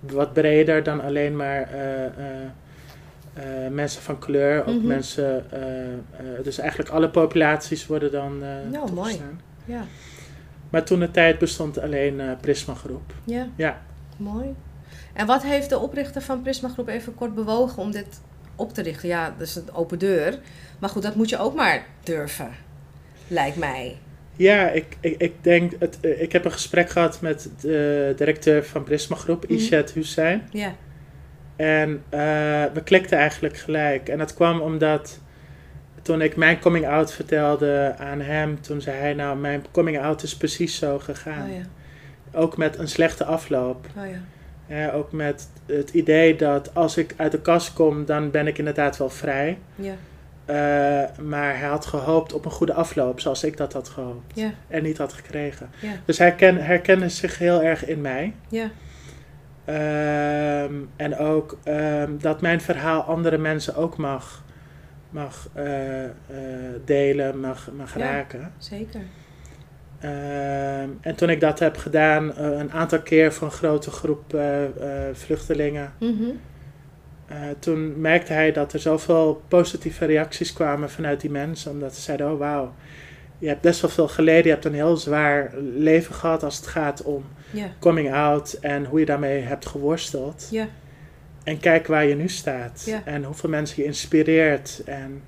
wat breder dan alleen maar mensen van kleur. Ook Mhm. mensen, eh, eh, dus eigenlijk alle populaties worden dan eh Nou, mooi. Ja, Maar toen de tijd bestond alleen eh Prisma Groep. ja. Ja. Mooi. En wat heeft de oprichter van Prisma Groep even kort bewogen om dit op te richten? Ja, dat is een open deur. Maar goed, dat moet je ook maar durven. Lijkt mij. Ja, ik, ik, ik denk, het, eh, ik heb een gesprek gehad met de directeur van Prisma Groep, Mhm. Ishet Hussein. Ja. En eh, we klikten eigenlijk gelijk. En dat kwam omdat toen ik mijn coming out vertelde aan hem, toen zei hij nou, mijn coming out is precies zo gegaan. Oh ja. Ook met een slechte afloop. Oh ja. Eh, ook met het idee dat als ik uit de kast kom, dan ben ik inderdaad wel vrij. Ja. Eh, maar hij had gehoopt op een goede afloop, zoals ik dat had gehoopt. Ja. En niet had gekregen. Ja. Dus hij ken, herkende zich heel erg in mij. Ja. Ehm, en ook ehm, dat mijn verhaal andere mensen ook mag, mag eh, eh, delen, mag, mag Ja. raken. Zeker. Ehm, en toen ik dat heb gedaan, eh, een aantal keer voor een grote groep vluchtelingen, Mhm. toen merkte hij dat er zoveel positieve reacties kwamen vanuit die mensen. Omdat ze zeiden, oh wauw, je hebt best wel veel geleden, je hebt een heel zwaar leven gehad als het gaat om coming out en hoe je daarmee hebt geworsteld. En kijk waar je nu staat. En hoeveel mensen je inspireert. En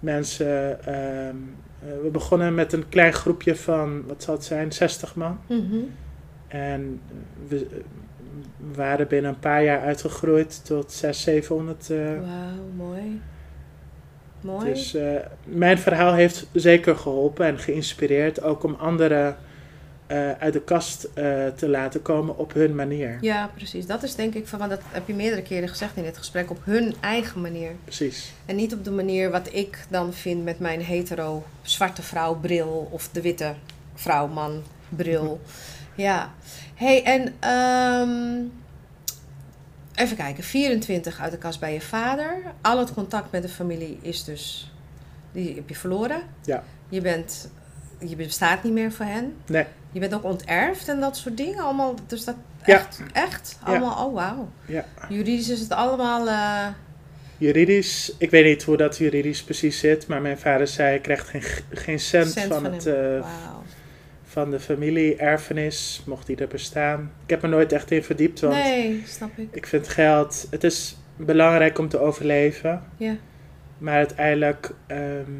mensen. ehm, eh, we begonnen met een klein groepje van, wat zal het zijn, 60 man. Mhm. En we waren binnen een paar jaar uitgegroeid tot 600, 700. eh, Wauw, mooi. Mooi. dus eh, mijn verhaal heeft zeker geholpen en geïnspireerd. Ook om anderen eh, uit de kast eh, te laten komen op hun manier. Ja, precies. Dat is denk ik van, want dat heb je meerdere keren gezegd in dit gesprek, op hun eigen manier. Precies. En niet op de manier wat ik dan vind met mijn hetero zwarte vrouw bril of de witte vrouw man bril. Ja. hey, en ehm, even kijken. 24 uit de kast bij je vader. Al het contact met de familie is dus, die heb je verloren. Ja. Je bent, je bestaat niet meer voor hen. Nee. Je bent ook onterfd en dat soort dingen allemaal. Dus dat Ja. echt, echt allemaal, oh wauw. Ja. Juridisch is het allemaal, eh, Juridisch, ik weet niet hoe dat juridisch precies zit, maar mijn vader zei: je krijgt geen, geen cent, Cent van, van het, eh, wauw. Van de familie, erfenis, mocht die er bestaan. Ik heb er nooit echt in verdiept, want Nee, snap ik. ik vind geld, het is belangrijk om te overleven, Ja. maar uiteindelijk, ehm,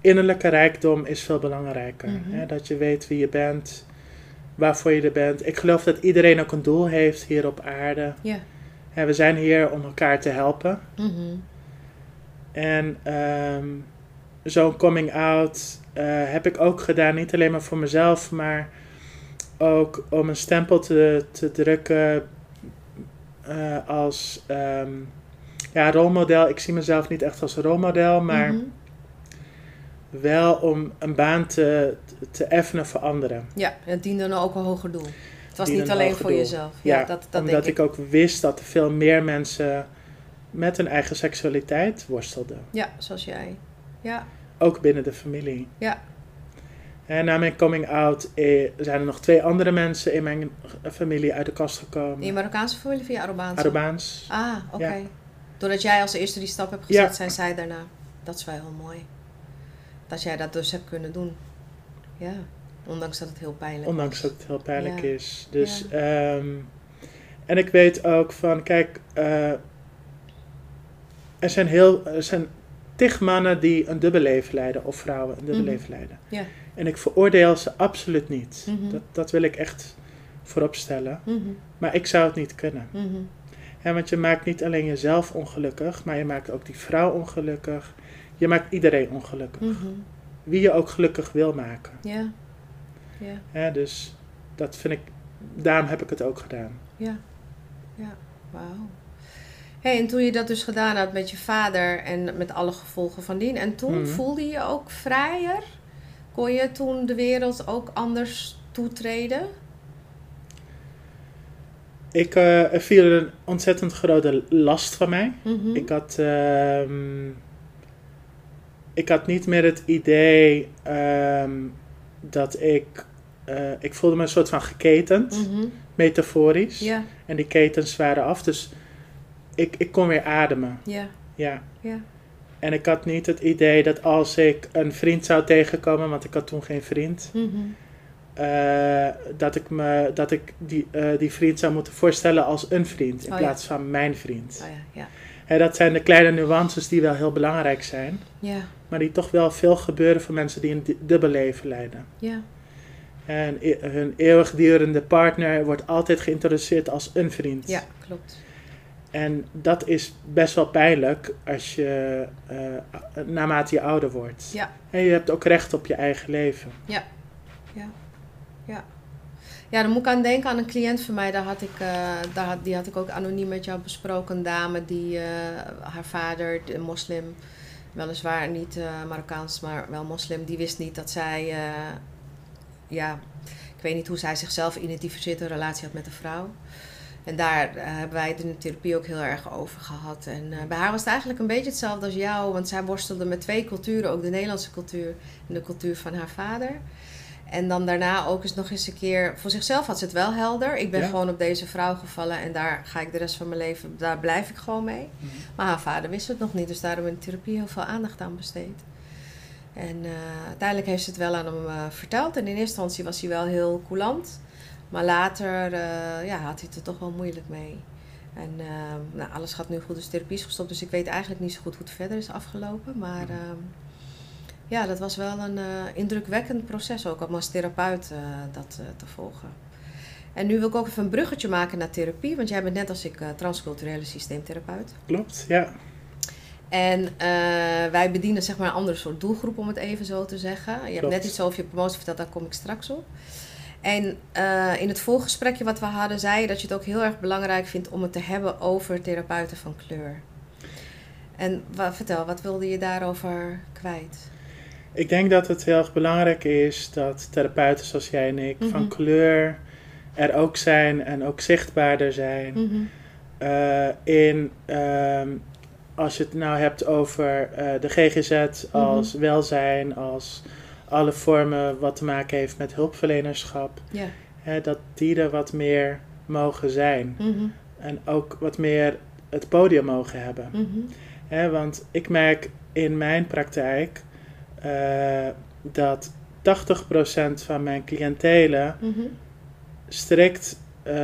innerlijke rijkdom is veel belangrijker. Mhm. Hè? Dat je weet wie je bent, waarvoor je er bent. Ik geloof dat iedereen ook een doel heeft hier op aarde. Ja. Hè, we zijn hier om elkaar te helpen. Mhm. En ehm, zo'n coming out heb ik ook gedaan, niet alleen maar voor mezelf, maar ook om een stempel te, te drukken eh, als ehm, ja, rolmodel. Ik zie mezelf niet echt als rolmodel, maar Mhm. wel om een baan te, te effenen voor anderen. Ja, het diende dan ook een hoger doel. Het was niet een alleen voor doel. jezelf. Ja, Ja, dat, dat Omdat denk ik ik. ook wist dat er veel meer mensen met hun eigen seksualiteit worstelden. Ja, zoals jij. Ja, Ook binnen de familie. Ja. En na mijn coming out eh, zijn er nog twee andere mensen in mijn familie uit de kast gekomen. in je Marokkaanse familie of je Arubaanse? Arubaans. Ah, oké. Ja. Doordat jij als eerste die stap hebt gezet, Ja. zijn zij daarna. Dat is wel heel mooi. Dat jij dat dus hebt kunnen doen. Ja, ondanks dat het heel pijnlijk Ondanks dat het heel pijnlijk Ja. is. Dus, ehm, en ik weet ook van, kijk, eh, er zijn heel, er zijn tig mannen die een dubbel leven leiden, of vrouwen een dubbel Mhm. leven leiden. Ja. En ik veroordeel ze absoluut niet. Mhm. Dat, dat wil ik echt voorop stellen. Mhm, Maar ik zou het niet kunnen. mhm. Ja, want je maakt niet alleen jezelf ongelukkig, maar je maakt ook die vrouw ongelukkig. Je maakt iedereen ongelukkig. Mhm. Wie je ook gelukkig wil maken. Ja. Ja, Ja, dus dat vind ik, daarom heb ik het ook gedaan. ja. Ja, wauw. Hey, en toen je dat dus gedaan had met je vader en met alle gevolgen van dien, en toen Mhm. voelde je je ook vrijer Kon je toen de wereld ook anders toetreden? Ik uh, viel een ontzettend grote last van mij. Mhm. Ik had, ehm, ik had niet meer het idee ehm, dat ik. eh, ik voelde me een soort van geketend, Mhm. metaforisch. En die ketens waren af, dus ik, ik kon weer ademen. ja, Ja. ja. En ik had niet het idee dat als ik een vriend zou tegenkomen, want ik had toen geen vriend, Mhm. eh, dat ik, me, dat ik die, eh, die vriend zou moeten voorstellen als een vriend in Oh ja. plaats van mijn vriend. Oh ja, ja. Hè, dat zijn de kleine nuances die wel heel belangrijk zijn, Ja, maar die toch wel veel gebeuren voor mensen die een du- dubbel leven leiden. ja. En e- hun eeuwigdurende partner wordt altijd geïntroduceerd als een vriend. Ja, klopt. En dat is best wel pijnlijk als je, eh, naarmate je ouder wordt. Ja. En je hebt ook recht op je eigen leven. Ja, dan moet ik aan denken aan een cliënt van mij. Daar had ik, eh, daar had, die had ik ook anoniem met jou besproken. Een dame die eh, haar vader, de moslim, weliswaar niet Marokkaans, maar wel moslim, die wist niet dat zij, ja, ik weet niet hoe zij zichzelf identificeert, een relatie had met een vrouw. En daar eh, hebben wij het in de therapie ook heel erg over gehad. En eh, bij haar was het eigenlijk een beetje hetzelfde als jou, want zij worstelde met twee culturen, ook de Nederlandse cultuur en de cultuur van haar vader. En dan daarna ook eens nog eens een keer. Voor zichzelf had ze het wel helder. Ik ben Ja. gewoon op deze vrouw gevallen en daar ga ik de rest van mijn leven, daar blijf ik gewoon mee. Maar haar vader wist het nog niet, dus daarom in de therapie heel veel aandacht aan besteed. En eh, uiteindelijk heeft ze het wel aan hem verteld. En in eerste instantie was hij wel heel coulant. Maar later eh, ja, had hij het er toch wel moeilijk mee. En eh, nou, alles gaat nu goed, dus therapie is gestopt. Dus ik weet eigenlijk niet zo goed hoe het verder is afgelopen. Maar ehm, ja, dat was wel een eh, indrukwekkend proces ook om als therapeut eh, dat te volgen. En nu wil ik ook even een bruggetje maken naar therapie. Want jij bent net als ik transculturele systeemtherapeut. Klopt, ja. En wij bedienen zeg maar een andere soort doelgroep, om het even zo te zeggen. Je hebt net iets over je promotie verteld, daar kom ik straks op. En eh, in het voorgesprekje wat we hadden, zei je dat je het ook heel erg belangrijk vindt om het te hebben over therapeuten van kleur. En wa- vertel, wat wilde je daarover kwijt? Ik denk dat het heel erg belangrijk is dat therapeuten zoals jij en ik van Mhm. kleur er ook zijn en ook zichtbaarder zijn. Mhm. Eh, in, ehm, als je het nou hebt over eh, de GGZ als welzijn, als alle vormen wat te maken heeft met hulpverlenerschap, Ja. hè, dat die er wat meer mogen zijn. Mhm. En ook wat meer het podium mogen hebben. Mhm. Hè, want ik merk in mijn praktijk eh, dat 80% van mijn cliëntelen Mhm. strikt eh,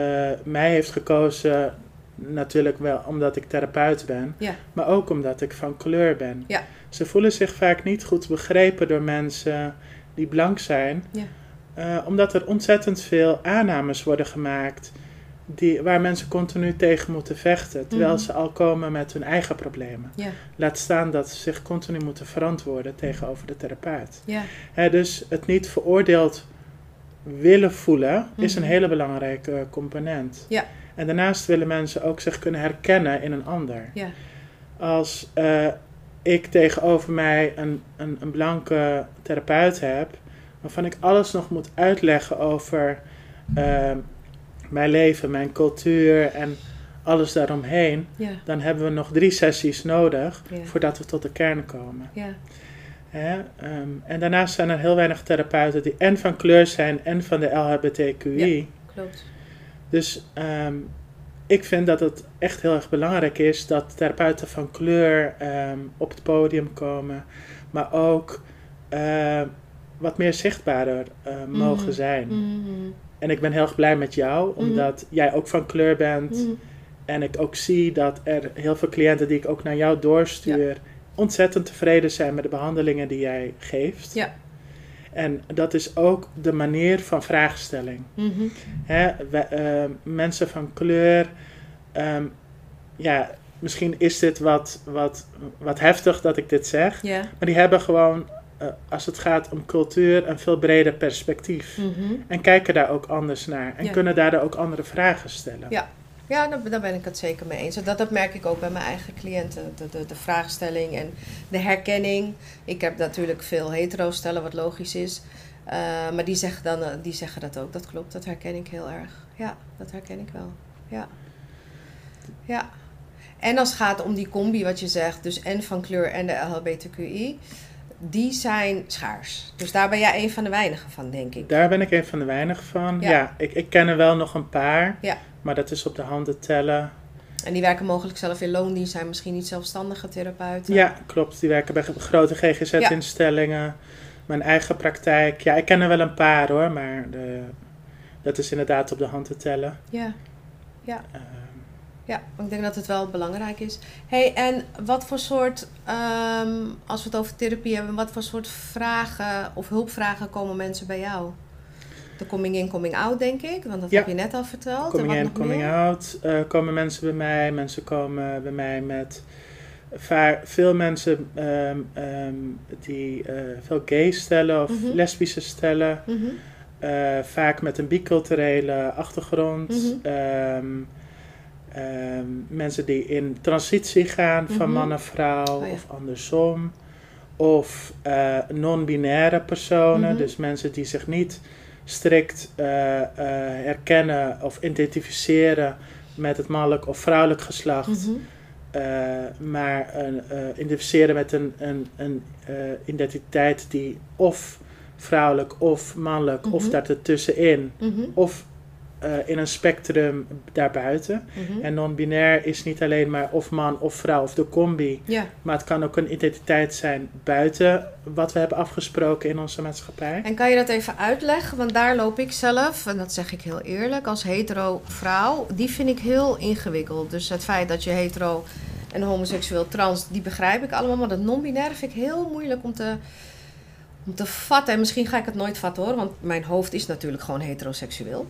mij heeft gekozen. Natuurlijk wel omdat ik therapeut ben, Ja. maar ook omdat ik van kleur ben. Ja. Ze voelen zich vaak niet goed begrepen door mensen die blank zijn, Ja. eh, omdat er ontzettend veel aannames worden gemaakt die, waar mensen continu tegen moeten vechten, terwijl Mhm. ze al komen met hun eigen problemen. Ja. Laat staan dat ze zich continu moeten verantwoorden tegenover de therapeut. Ja. Hè, dus het niet veroordeeld willen voelen is een Mhm. hele belangrijke component. Ja. En daarnaast willen mensen ook zich kunnen herkennen in een ander. Ja. Als eh, ik tegenover mij een, een, een blanke therapeut heb, waarvan ik alles nog moet uitleggen over eh, mijn leven, mijn cultuur en alles daaromheen, Ja. dan hebben we nog drie sessies nodig Ja. voordat we tot de kern komen. Ja. Hè? Ehm, en daarnaast zijn er heel weinig therapeuten die en van kleur zijn en van de LHBTQI. Klopt. Dus ehm, ik vind dat het echt heel erg belangrijk is dat therapeuten van kleur ehm, op het podium komen, maar ook ehm, wat meer zichtbaarder eh, mogen Mhm. zijn. Mhm. En ik ben heel erg blij met jou, Mhm. omdat jij ook van kleur bent. En ik ook zie dat er heel veel cliënten die ik ook naar jou doorstuur, ontzettend tevreden zijn met de behandelingen die jij geeft. Ja. En dat is ook de manier van vraagstelling. Mhm. We- eh, mensen van kleur, ehm, ja, misschien is dit wat, wat, wat heftig dat ik dit zeg, maar die hebben gewoon, eh, als het gaat om cultuur, een veel breder perspectief. Mhm. En kijken daar ook anders naar en kunnen daardoor ook andere vragen stellen. Ja. Ja, daar, daar ben ik het zeker mee eens. Dat, dat merk ik ook bij mijn eigen cliënten. De, de, de vraagstelling en de herkenning. Ik heb natuurlijk veel hetero stellen, wat logisch is. Eh, maar die zeggen, dan, eh, die zeggen dat ook. Dat klopt, dat herken ik heel erg. Ja, dat herken ik wel. Ja. Ja. En als het gaat om die combi wat je zegt, dus en van kleur en de LHBTQI, die zijn schaars. Dus daar ben jij een van de weinigen van, denk ik. Daar ben ik een van de weinigen van. Ja. Ja, ik, ik ken er wel nog een paar, Ja. Maar dat is op de handen tellen. En die werken mogelijk zelf in loondienst, zijn misschien niet zelfstandige therapeuten. Ja, klopt. Die werken bij grote GGZ-instellingen. Mijn eigen praktijk. Ja, ik ken er wel een paar hoor, maar de, dat is inderdaad op de hand te tellen. Ja, ja. Ehm, Ja, ik denk dat het wel belangrijk is. hey, en wat voor soort, ehm, als we het over therapie hebben, wat voor soort vragen of hulpvragen komen mensen bij jou? De coming in, coming out, denk ik, want dat Ja. heb je net al verteld. en coming wat in, nog coming meer? out. eh, komen mensen bij mij. Mensen komen bij mij met... Veel mensen ehm, ehm, die eh, veel gay stellen of Mhm. lesbische stellen. Mhm. Eh, vaak met een biculturele achtergrond. Mhm. Ehm, mensen die in transitie gaan van man naar vrouw Oh ja. of andersom. Of non-binaire personen, dus mensen die zich niet strikt eh, eh, herkennen of identificeren met het mannelijk of vrouwelijk geslacht. Mhm. Eh, maar een, identificeren met een, een, een identiteit die of vrouwelijk of mannelijk of Mhm. daartussenin Mhm. of eh, in een spectrum daarbuiten. Mhm. En non-binair is niet alleen maar of man of vrouw of de combi, Ja, maar het kan ook een identiteit zijn buiten wat we hebben afgesproken in onze maatschappij. en kan je dat even uitleggen? Want daar loop ik zelf, en dat zeg ik heel eerlijk, als hetero vrouw, die vind ik heel ingewikkeld. Dus het feit dat je hetero en homoseksueel trans, die begrijp ik allemaal. Maar dat non-binair vind ik heel moeilijk om te, om te vatten. En misschien ga ik het nooit vatten hoor, want mijn hoofd is natuurlijk gewoon heteroseksueel.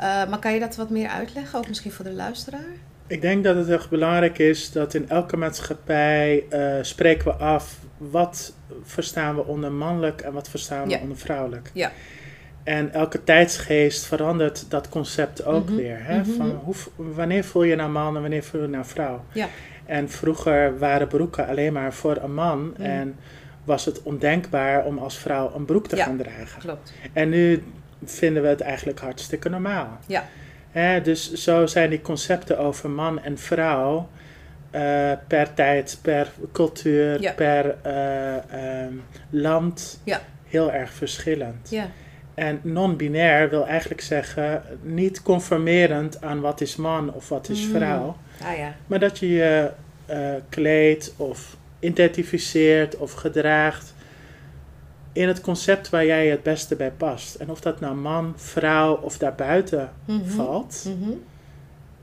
Eh, maar kan je dat wat meer uitleggen, ook misschien voor de luisteraar? Ik denk dat het echt belangrijk is dat in elke maatschappij eh, spreken we af wat verstaan we onder mannelijk en wat verstaan we Ja. onder vrouwelijk. Ja. En elke tijdsgeest verandert dat concept ook Mhm, weer. Hè? mhm. Van hoe, wanneer voel je nou man en wanneer voel je nou vrouw? Ja. En vroeger waren broeken alleen maar voor een man Mhm. en was het ondenkbaar om als vrouw een broek te Ja. gaan dragen. Klopt. En nu vinden we het eigenlijk hartstikke normaal. Ja. Dus zo zijn die concepten over man en vrouw eh, per tijd, per cultuur, Ja. per eh, ehm, land Ja. heel erg verschillend. Ja. En non-binair wil eigenlijk zeggen niet conformerend aan wat is man of wat is Mm. vrouw, Ah ja. maar dat je je eh, kleedt of identificeert of gedraagt in het concept waar jij het beste bij past. En of dat nou man, vrouw of daarbuiten Mhm. valt. Mhm.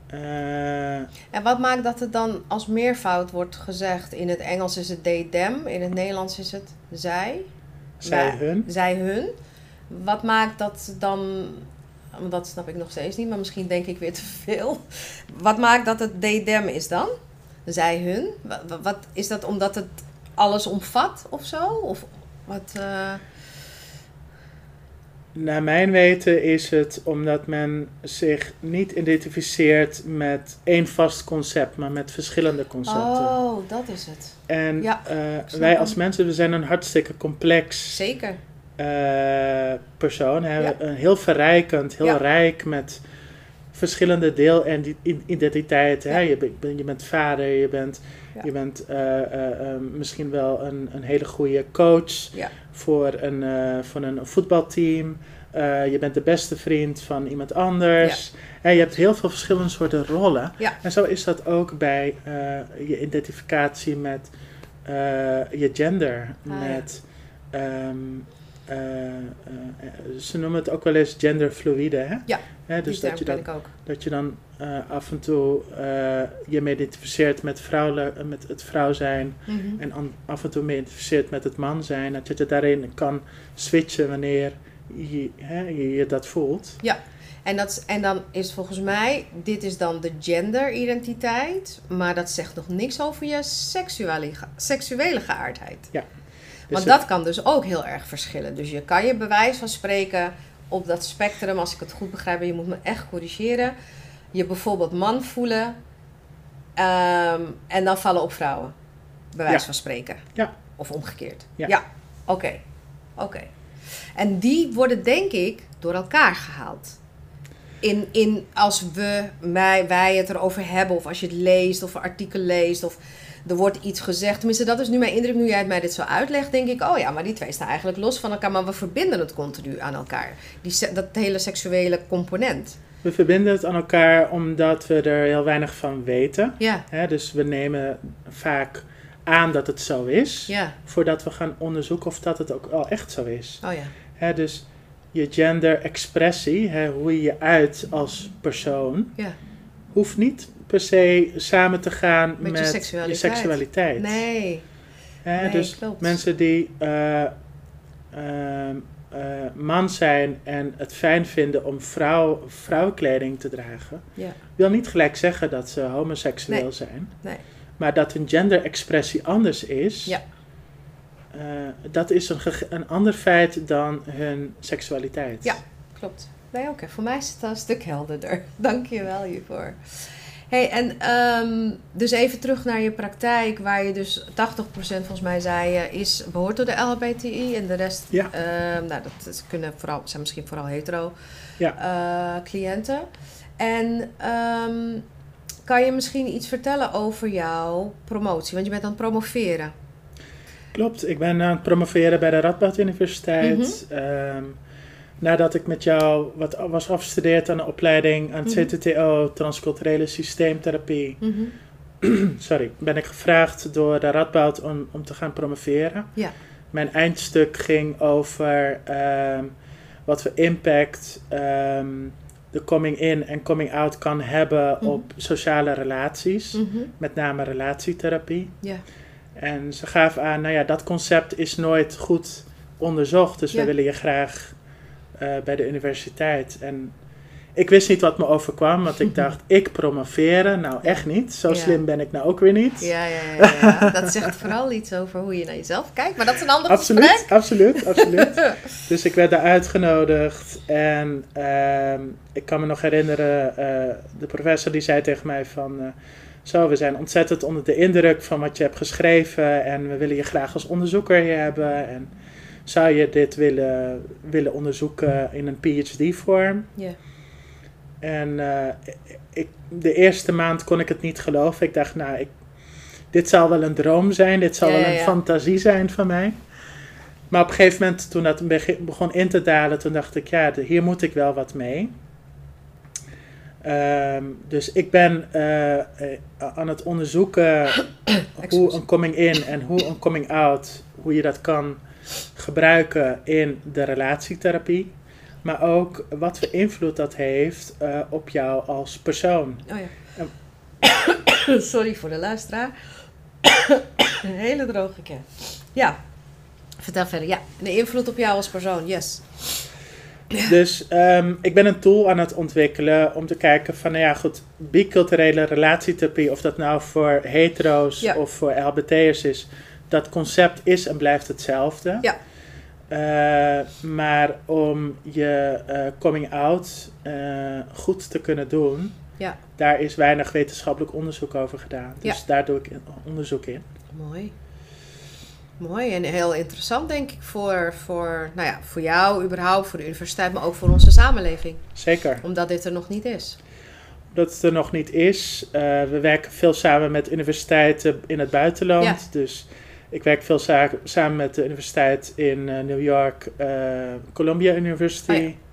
eh, En wat maakt dat het dan als meervoud wordt gezegd? In het Engels is het they, them. In het Nederlands is het zij. zij, Wij. hun. Zij, hun. Wat maakt dat dan... Dat snap ik nog steeds niet, maar misschien denk ik weer te veel. Wat maakt dat het they, them is dan? Zij, hun. Wa- wa- Wat, is dat omdat het alles omvat of zo? Of wat... eh, Naar mijn weten is het omdat men zich niet identificeert met één vast concept, maar met verschillende concepten. Oh, dat is het. en ja, eh, wij als mensen, we zijn een hartstikke complex Zeker. eh, persoon. Hè? Ja. Een heel verrijkend, heel Ja. rijk met verschillende deel- en identiteiten. Hè? Je, je bent vader, je bent, Ja. je bent eh, eh, eh, misschien wel een, een hele goede coach Ja. voor, een, voor een voetbalteam. Je bent de beste vriend van iemand anders. Hè, je hebt heel veel verschillende soorten rollen. En zo is dat ook bij je identificatie met je gender. Ah, met, ehm, eh, eh, ze noemen het ook wel eens genderfluide. Hè? Ja, Hè, dus dat je, dan, ik ook. dat je dan eh, af en toe eh, je mee identificeert met, eh, met het vrouw zijn. Mhm. En an- af en toe mee identificeert met het man zijn. Dat je het daarin kan switchen wanneer je, hè, je, je dat voelt. En, dat, en dan is volgens mij, dit is dan de genderidentiteit, maar dat zegt nog niks over je seksuele, seksuele geaardheid. Dus Want het- dat kan dus ook heel erg verschillen. Dus je kan je bewijs van spreken op dat spectrum, als ik het goed begrijp, en je moet me echt corrigeren. je bijvoorbeeld man voelen ehm, en dan vallen op vrouwen. Ja. van spreken. Ja. Of omgekeerd. Ja. oké. Oké. En die worden denk ik door elkaar gehaald. In, in als we, wij, wij het erover hebben, of als je het leest, of een artikel leest, of er wordt iets gezegd. Tenminste, dat is nu mijn indruk. Nu jij het mij dit zo uitlegt, denk ik, oh ja, maar die twee staan eigenlijk los van elkaar, maar we verbinden het continu aan elkaar. Die, dat hele seksuele component. We verbinden het aan elkaar omdat we er heel weinig van weten. Ja? Dus we nemen vaak aan dat het zo is, ja, voordat we gaan onderzoeken of dat het ook wel echt zo is. oh ja. Dus je genderexpressie, hoe je je uit als persoon, Ja. hoeft niet per se samen te gaan Met met, je seksualiteit. je seksualiteit. Nee, Hè? nee, dus klopt. mensen die eh, ehm, eh, man zijn en het fijn vinden om vrouw, vrouwenkleding te dragen, Ja. wil niet gelijk zeggen dat ze homoseksueel Nee. zijn. Nee. Maar dat hun genderexpressie anders is, Ja. eh, dat is een, een ander feit dan hun seksualiteit. Ja. Klopt. Nee, oké. Voor mij is het al een stuk helderder. Dank je wel hiervoor. Hey, en ehm, dus even terug naar je praktijk, waar je dus 80% volgens mij zei, je, is, behoort tot de LHBTI en de rest, Ja. ehm, nou, dat is- kunnen vooral, zijn misschien vooral hetero Ja. eh, cliënten. En ehm, kan je misschien iets vertellen over jouw promotie? Want je bent aan het promoveren. Klopt, ik ben aan het promoveren bij de Radboud Universiteit. Ehm, nadat ik met jou wat was afgestudeerd aan de opleiding aan het Mhm. CTTO, Transculturele Systeemtherapie, Mhm. sorry, ben ik gevraagd door de Radboud om, om te gaan promoveren. Ja. Mijn eindstuk ging over ehm, wat voor impact ehm, de coming in en coming out kan hebben Mhm. op sociale relaties, met name relatietherapie. Ja. En ze gaven aan, nou ja, dat concept is nooit goed onderzocht, dus Ja. we willen je graag eh, bij de universiteit. En ik wist niet wat me overkwam, want ik dacht, ik promoveren? Nou, echt niet. Zo Ja. slim ben ik nou ook weer niet. Ja, ja, ja, ja. Dat zegt vooral iets over hoe je naar jezelf kijkt. Maar dat is een ander Absoluut, gesprek. absoluut, absoluut. Dus ik werd daar uitgenodigd en ehm, ik kan me nog herinneren, eh, de professor die zei tegen mij van... eh, zo, we zijn ontzettend onder de indruk van wat je hebt geschreven en we willen je graag als onderzoeker hier hebben. En zou je dit willen, willen onderzoeken in een PhD-vorm? Ja. En eh, ik, de eerste maand kon ik het niet geloven. Ik dacht, nou, ik, dit zal wel een droom zijn, dit zal Ja, wel een ja. fantasie zijn van mij. Maar op een gegeven moment, toen dat begon in te dalen, toen dacht ik, ja, hier moet ik wel wat mee. Ehm, dus ik ben eh, aan het onderzoeken hoe een coming in en hoe een coming out, hoe je dat kan gebruiken in de relatietherapie. Maar ook wat voor invloed dat heeft eh, op jou als persoon. Oh ja. Sorry voor de luisteraar. een hele droge keer. Ja. Vertel verder. Ja, de invloed op jou als persoon. Yes. Dus ehm, ik ben een tool aan het ontwikkelen om te kijken van, nou ja goed, biculturele relatietherapie, of dat nou voor hetero's Ja. of voor LBT'ers is, dat concept is en blijft hetzelfde. Ja. Eh, maar om je eh, coming out eh, goed te kunnen doen, Ja. daar is weinig wetenschappelijk onderzoek over gedaan. Dus Ja. daar doe ik onderzoek in. Mooi. Mooi en heel interessant denk ik voor, voor, nou ja, voor jou überhaupt, voor de universiteit, maar ook voor onze samenleving. Zeker. Omdat dit er nog niet is. Dat het er nog niet is. We werken veel samen met universiteiten in het buitenland. Ja. Dus ik werk veel samen met de universiteit in eh, New York, eh, Columbia University. Oh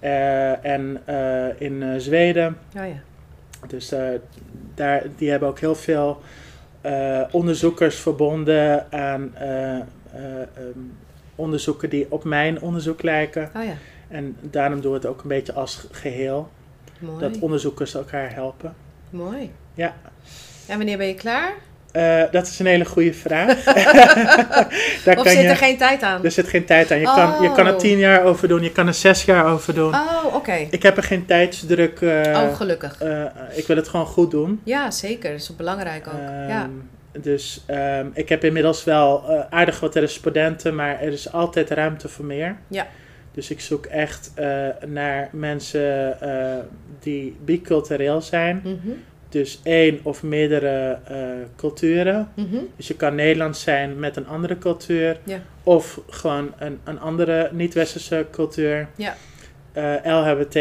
Eh, en in Zweden. Oh ja. Dus daar, die hebben ook heel veel onderzoekers verbonden aan eh, eh, ehm, onderzoeken die op mijn onderzoek lijken. Oh ja. En daarom doen we het ook een beetje als geheel. Mooi. Dat onderzoekers elkaar helpen. Mooi. Ja. En wanneer ben je klaar? Eh, dat is een hele goede vraag. Daar of kan zit je, er geen tijd aan? er zit geen tijd aan. Je, kan, je kan er Oh. tien jaar over doen, je kan er zes jaar over doen. Oh, oké. Ik heb er geen tijdsdruk. eh, oh, gelukkig. eh, ik wil het gewoon goed doen. Ja, zeker. Dat is ook belangrijk ook. ja. Ehm, Dus ehm, ik heb inmiddels wel aardig wat respondenten, maar er is altijd ruimte voor meer. Ja. Dus ik zoek echt naar mensen die bicultureel zijn. Mhm. Dus één of meerdere eh, culturen. Mhm. Dus je kan Nederlands zijn met een andere cultuur. Ja. Of gewoon een, een andere niet-westerse cultuur. Ja. Eh, LHBT.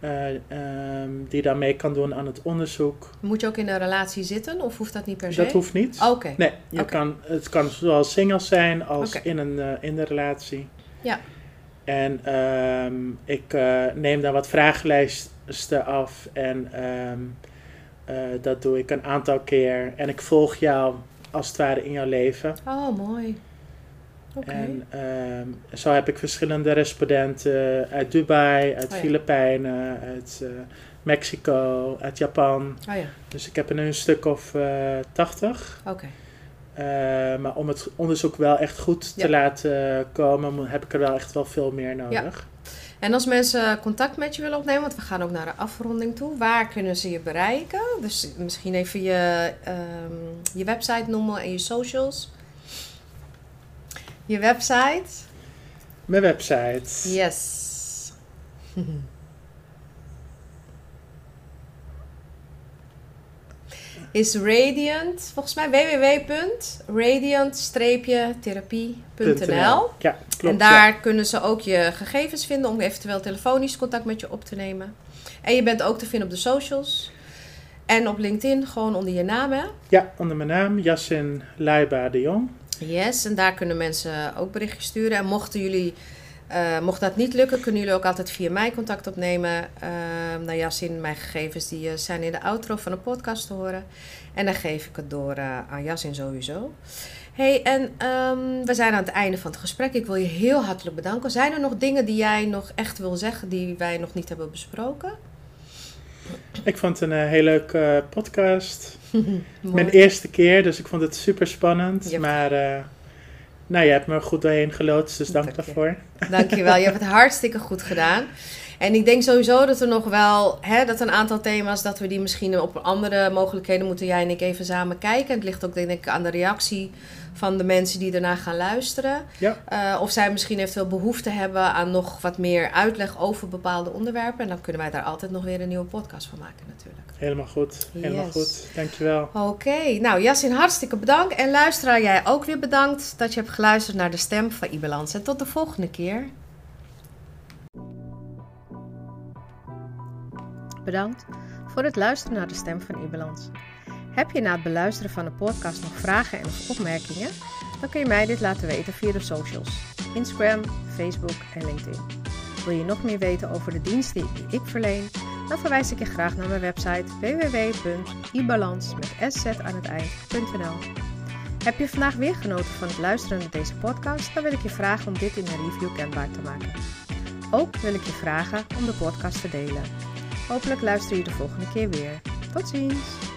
eh, ehm, die dan mee kan doen aan het onderzoek. Moet je ook in een relatie zitten of hoeft dat niet per se? Dat hoeft niet. Oké. Nee, je kan, het kan zowel singles zijn als in, een, in de relatie. Ja. En ehm, ik neem dan wat vragenlijsten af en ehm, eh, dat doe ik een aantal keer. En ik volg jou als het ware in jouw leven. Oh, mooi. Oké. En ehm, zo heb ik verschillende respondenten uit Dubai, uit Oh ja. Filipijnen, uit eh, Mexico, uit Japan. Oh ja, Dus ik heb er nu een stuk of eh, tachtig. oké. Eh, maar om het onderzoek wel echt goed te Ja. laten komen, heb ik er wel echt wel veel meer nodig. En als mensen contact met je willen opnemen, want we gaan ook naar de afronding toe, waar kunnen ze je bereiken? Dus misschien even je, ehm, je website noemen en je socials. Je website? Mijn website. Yes. Is Radiant, volgens mij www.radiant-therapie.nl. Ja, klopt. En daar kunnen ze ook je gegevens vinden om eventueel telefonisch contact met je op te nemen. En je bent ook te vinden op de socials. En op LinkedIn, gewoon onder je naam, hè? ja. onder mijn naam, Yassin Leiba de Jong. Yes, en daar kunnen mensen ook berichtjes sturen. En mochten jullie, eh, mocht dat niet lukken, kunnen jullie ook altijd via mij contact opnemen. Uh, nou, Yasin, mijn gegevens die, eh, zijn in de outro van de podcast te horen. En dan geef ik het door eh, aan Yasin sowieso. hey, en ehm, we zijn aan het einde van het gesprek. Ik wil je heel hartelijk bedanken. Zijn er nog dingen die jij nog echt wil zeggen die wij nog niet hebben besproken? Ik vond het een heel leuke podcast. Mijn eerste keer, dus ik vond het super spannend. Yep. Maar nou, je hebt me goed doorheen geloodst, dus dank Dank je. daarvoor. Dankjewel, je hebt het hartstikke goed gedaan. En ik denk sowieso dat er nog wel, hè, dat een aantal thema's, dat we die misschien op andere mogelijkheden moeten jij en ik even samen kijken. Het ligt ook denk ik aan de reactie van de mensen die ernaar gaan luisteren. Ja. Eh, of zij misschien eventueel behoefte hebben aan nog wat meer uitleg over bepaalde onderwerpen. En dan kunnen wij daar altijd nog weer een nieuwe podcast van maken natuurlijk. Helemaal goed, helemaal Yes. goed. Dankjewel. Oké, nou Jassin, hartstikke bedankt. En luisteraar, jij ook weer bedankt dat je hebt geluisterd naar de stem van Ibalans. En tot de volgende keer. Bedankt voor het luisteren naar de stem van Ibalans. Heb je na het beluisteren van de podcast nog vragen en of opmerkingen? Dan kun je mij dit laten weten via de socials. Instagram, Facebook en LinkedIn. Wil je nog meer weten over de diensten die ik verleen? Dan verwijs ik je graag naar mijn website www.ibalans met sz aan het eind.nl. Heb je vandaag weer genoten van het luisteren naar deze podcast? Dan wil ik je vragen om dit in een review kenbaar te maken. Ook wil ik je vragen om de podcast te delen. Hopelijk luister je de volgende keer weer. Tot ziens!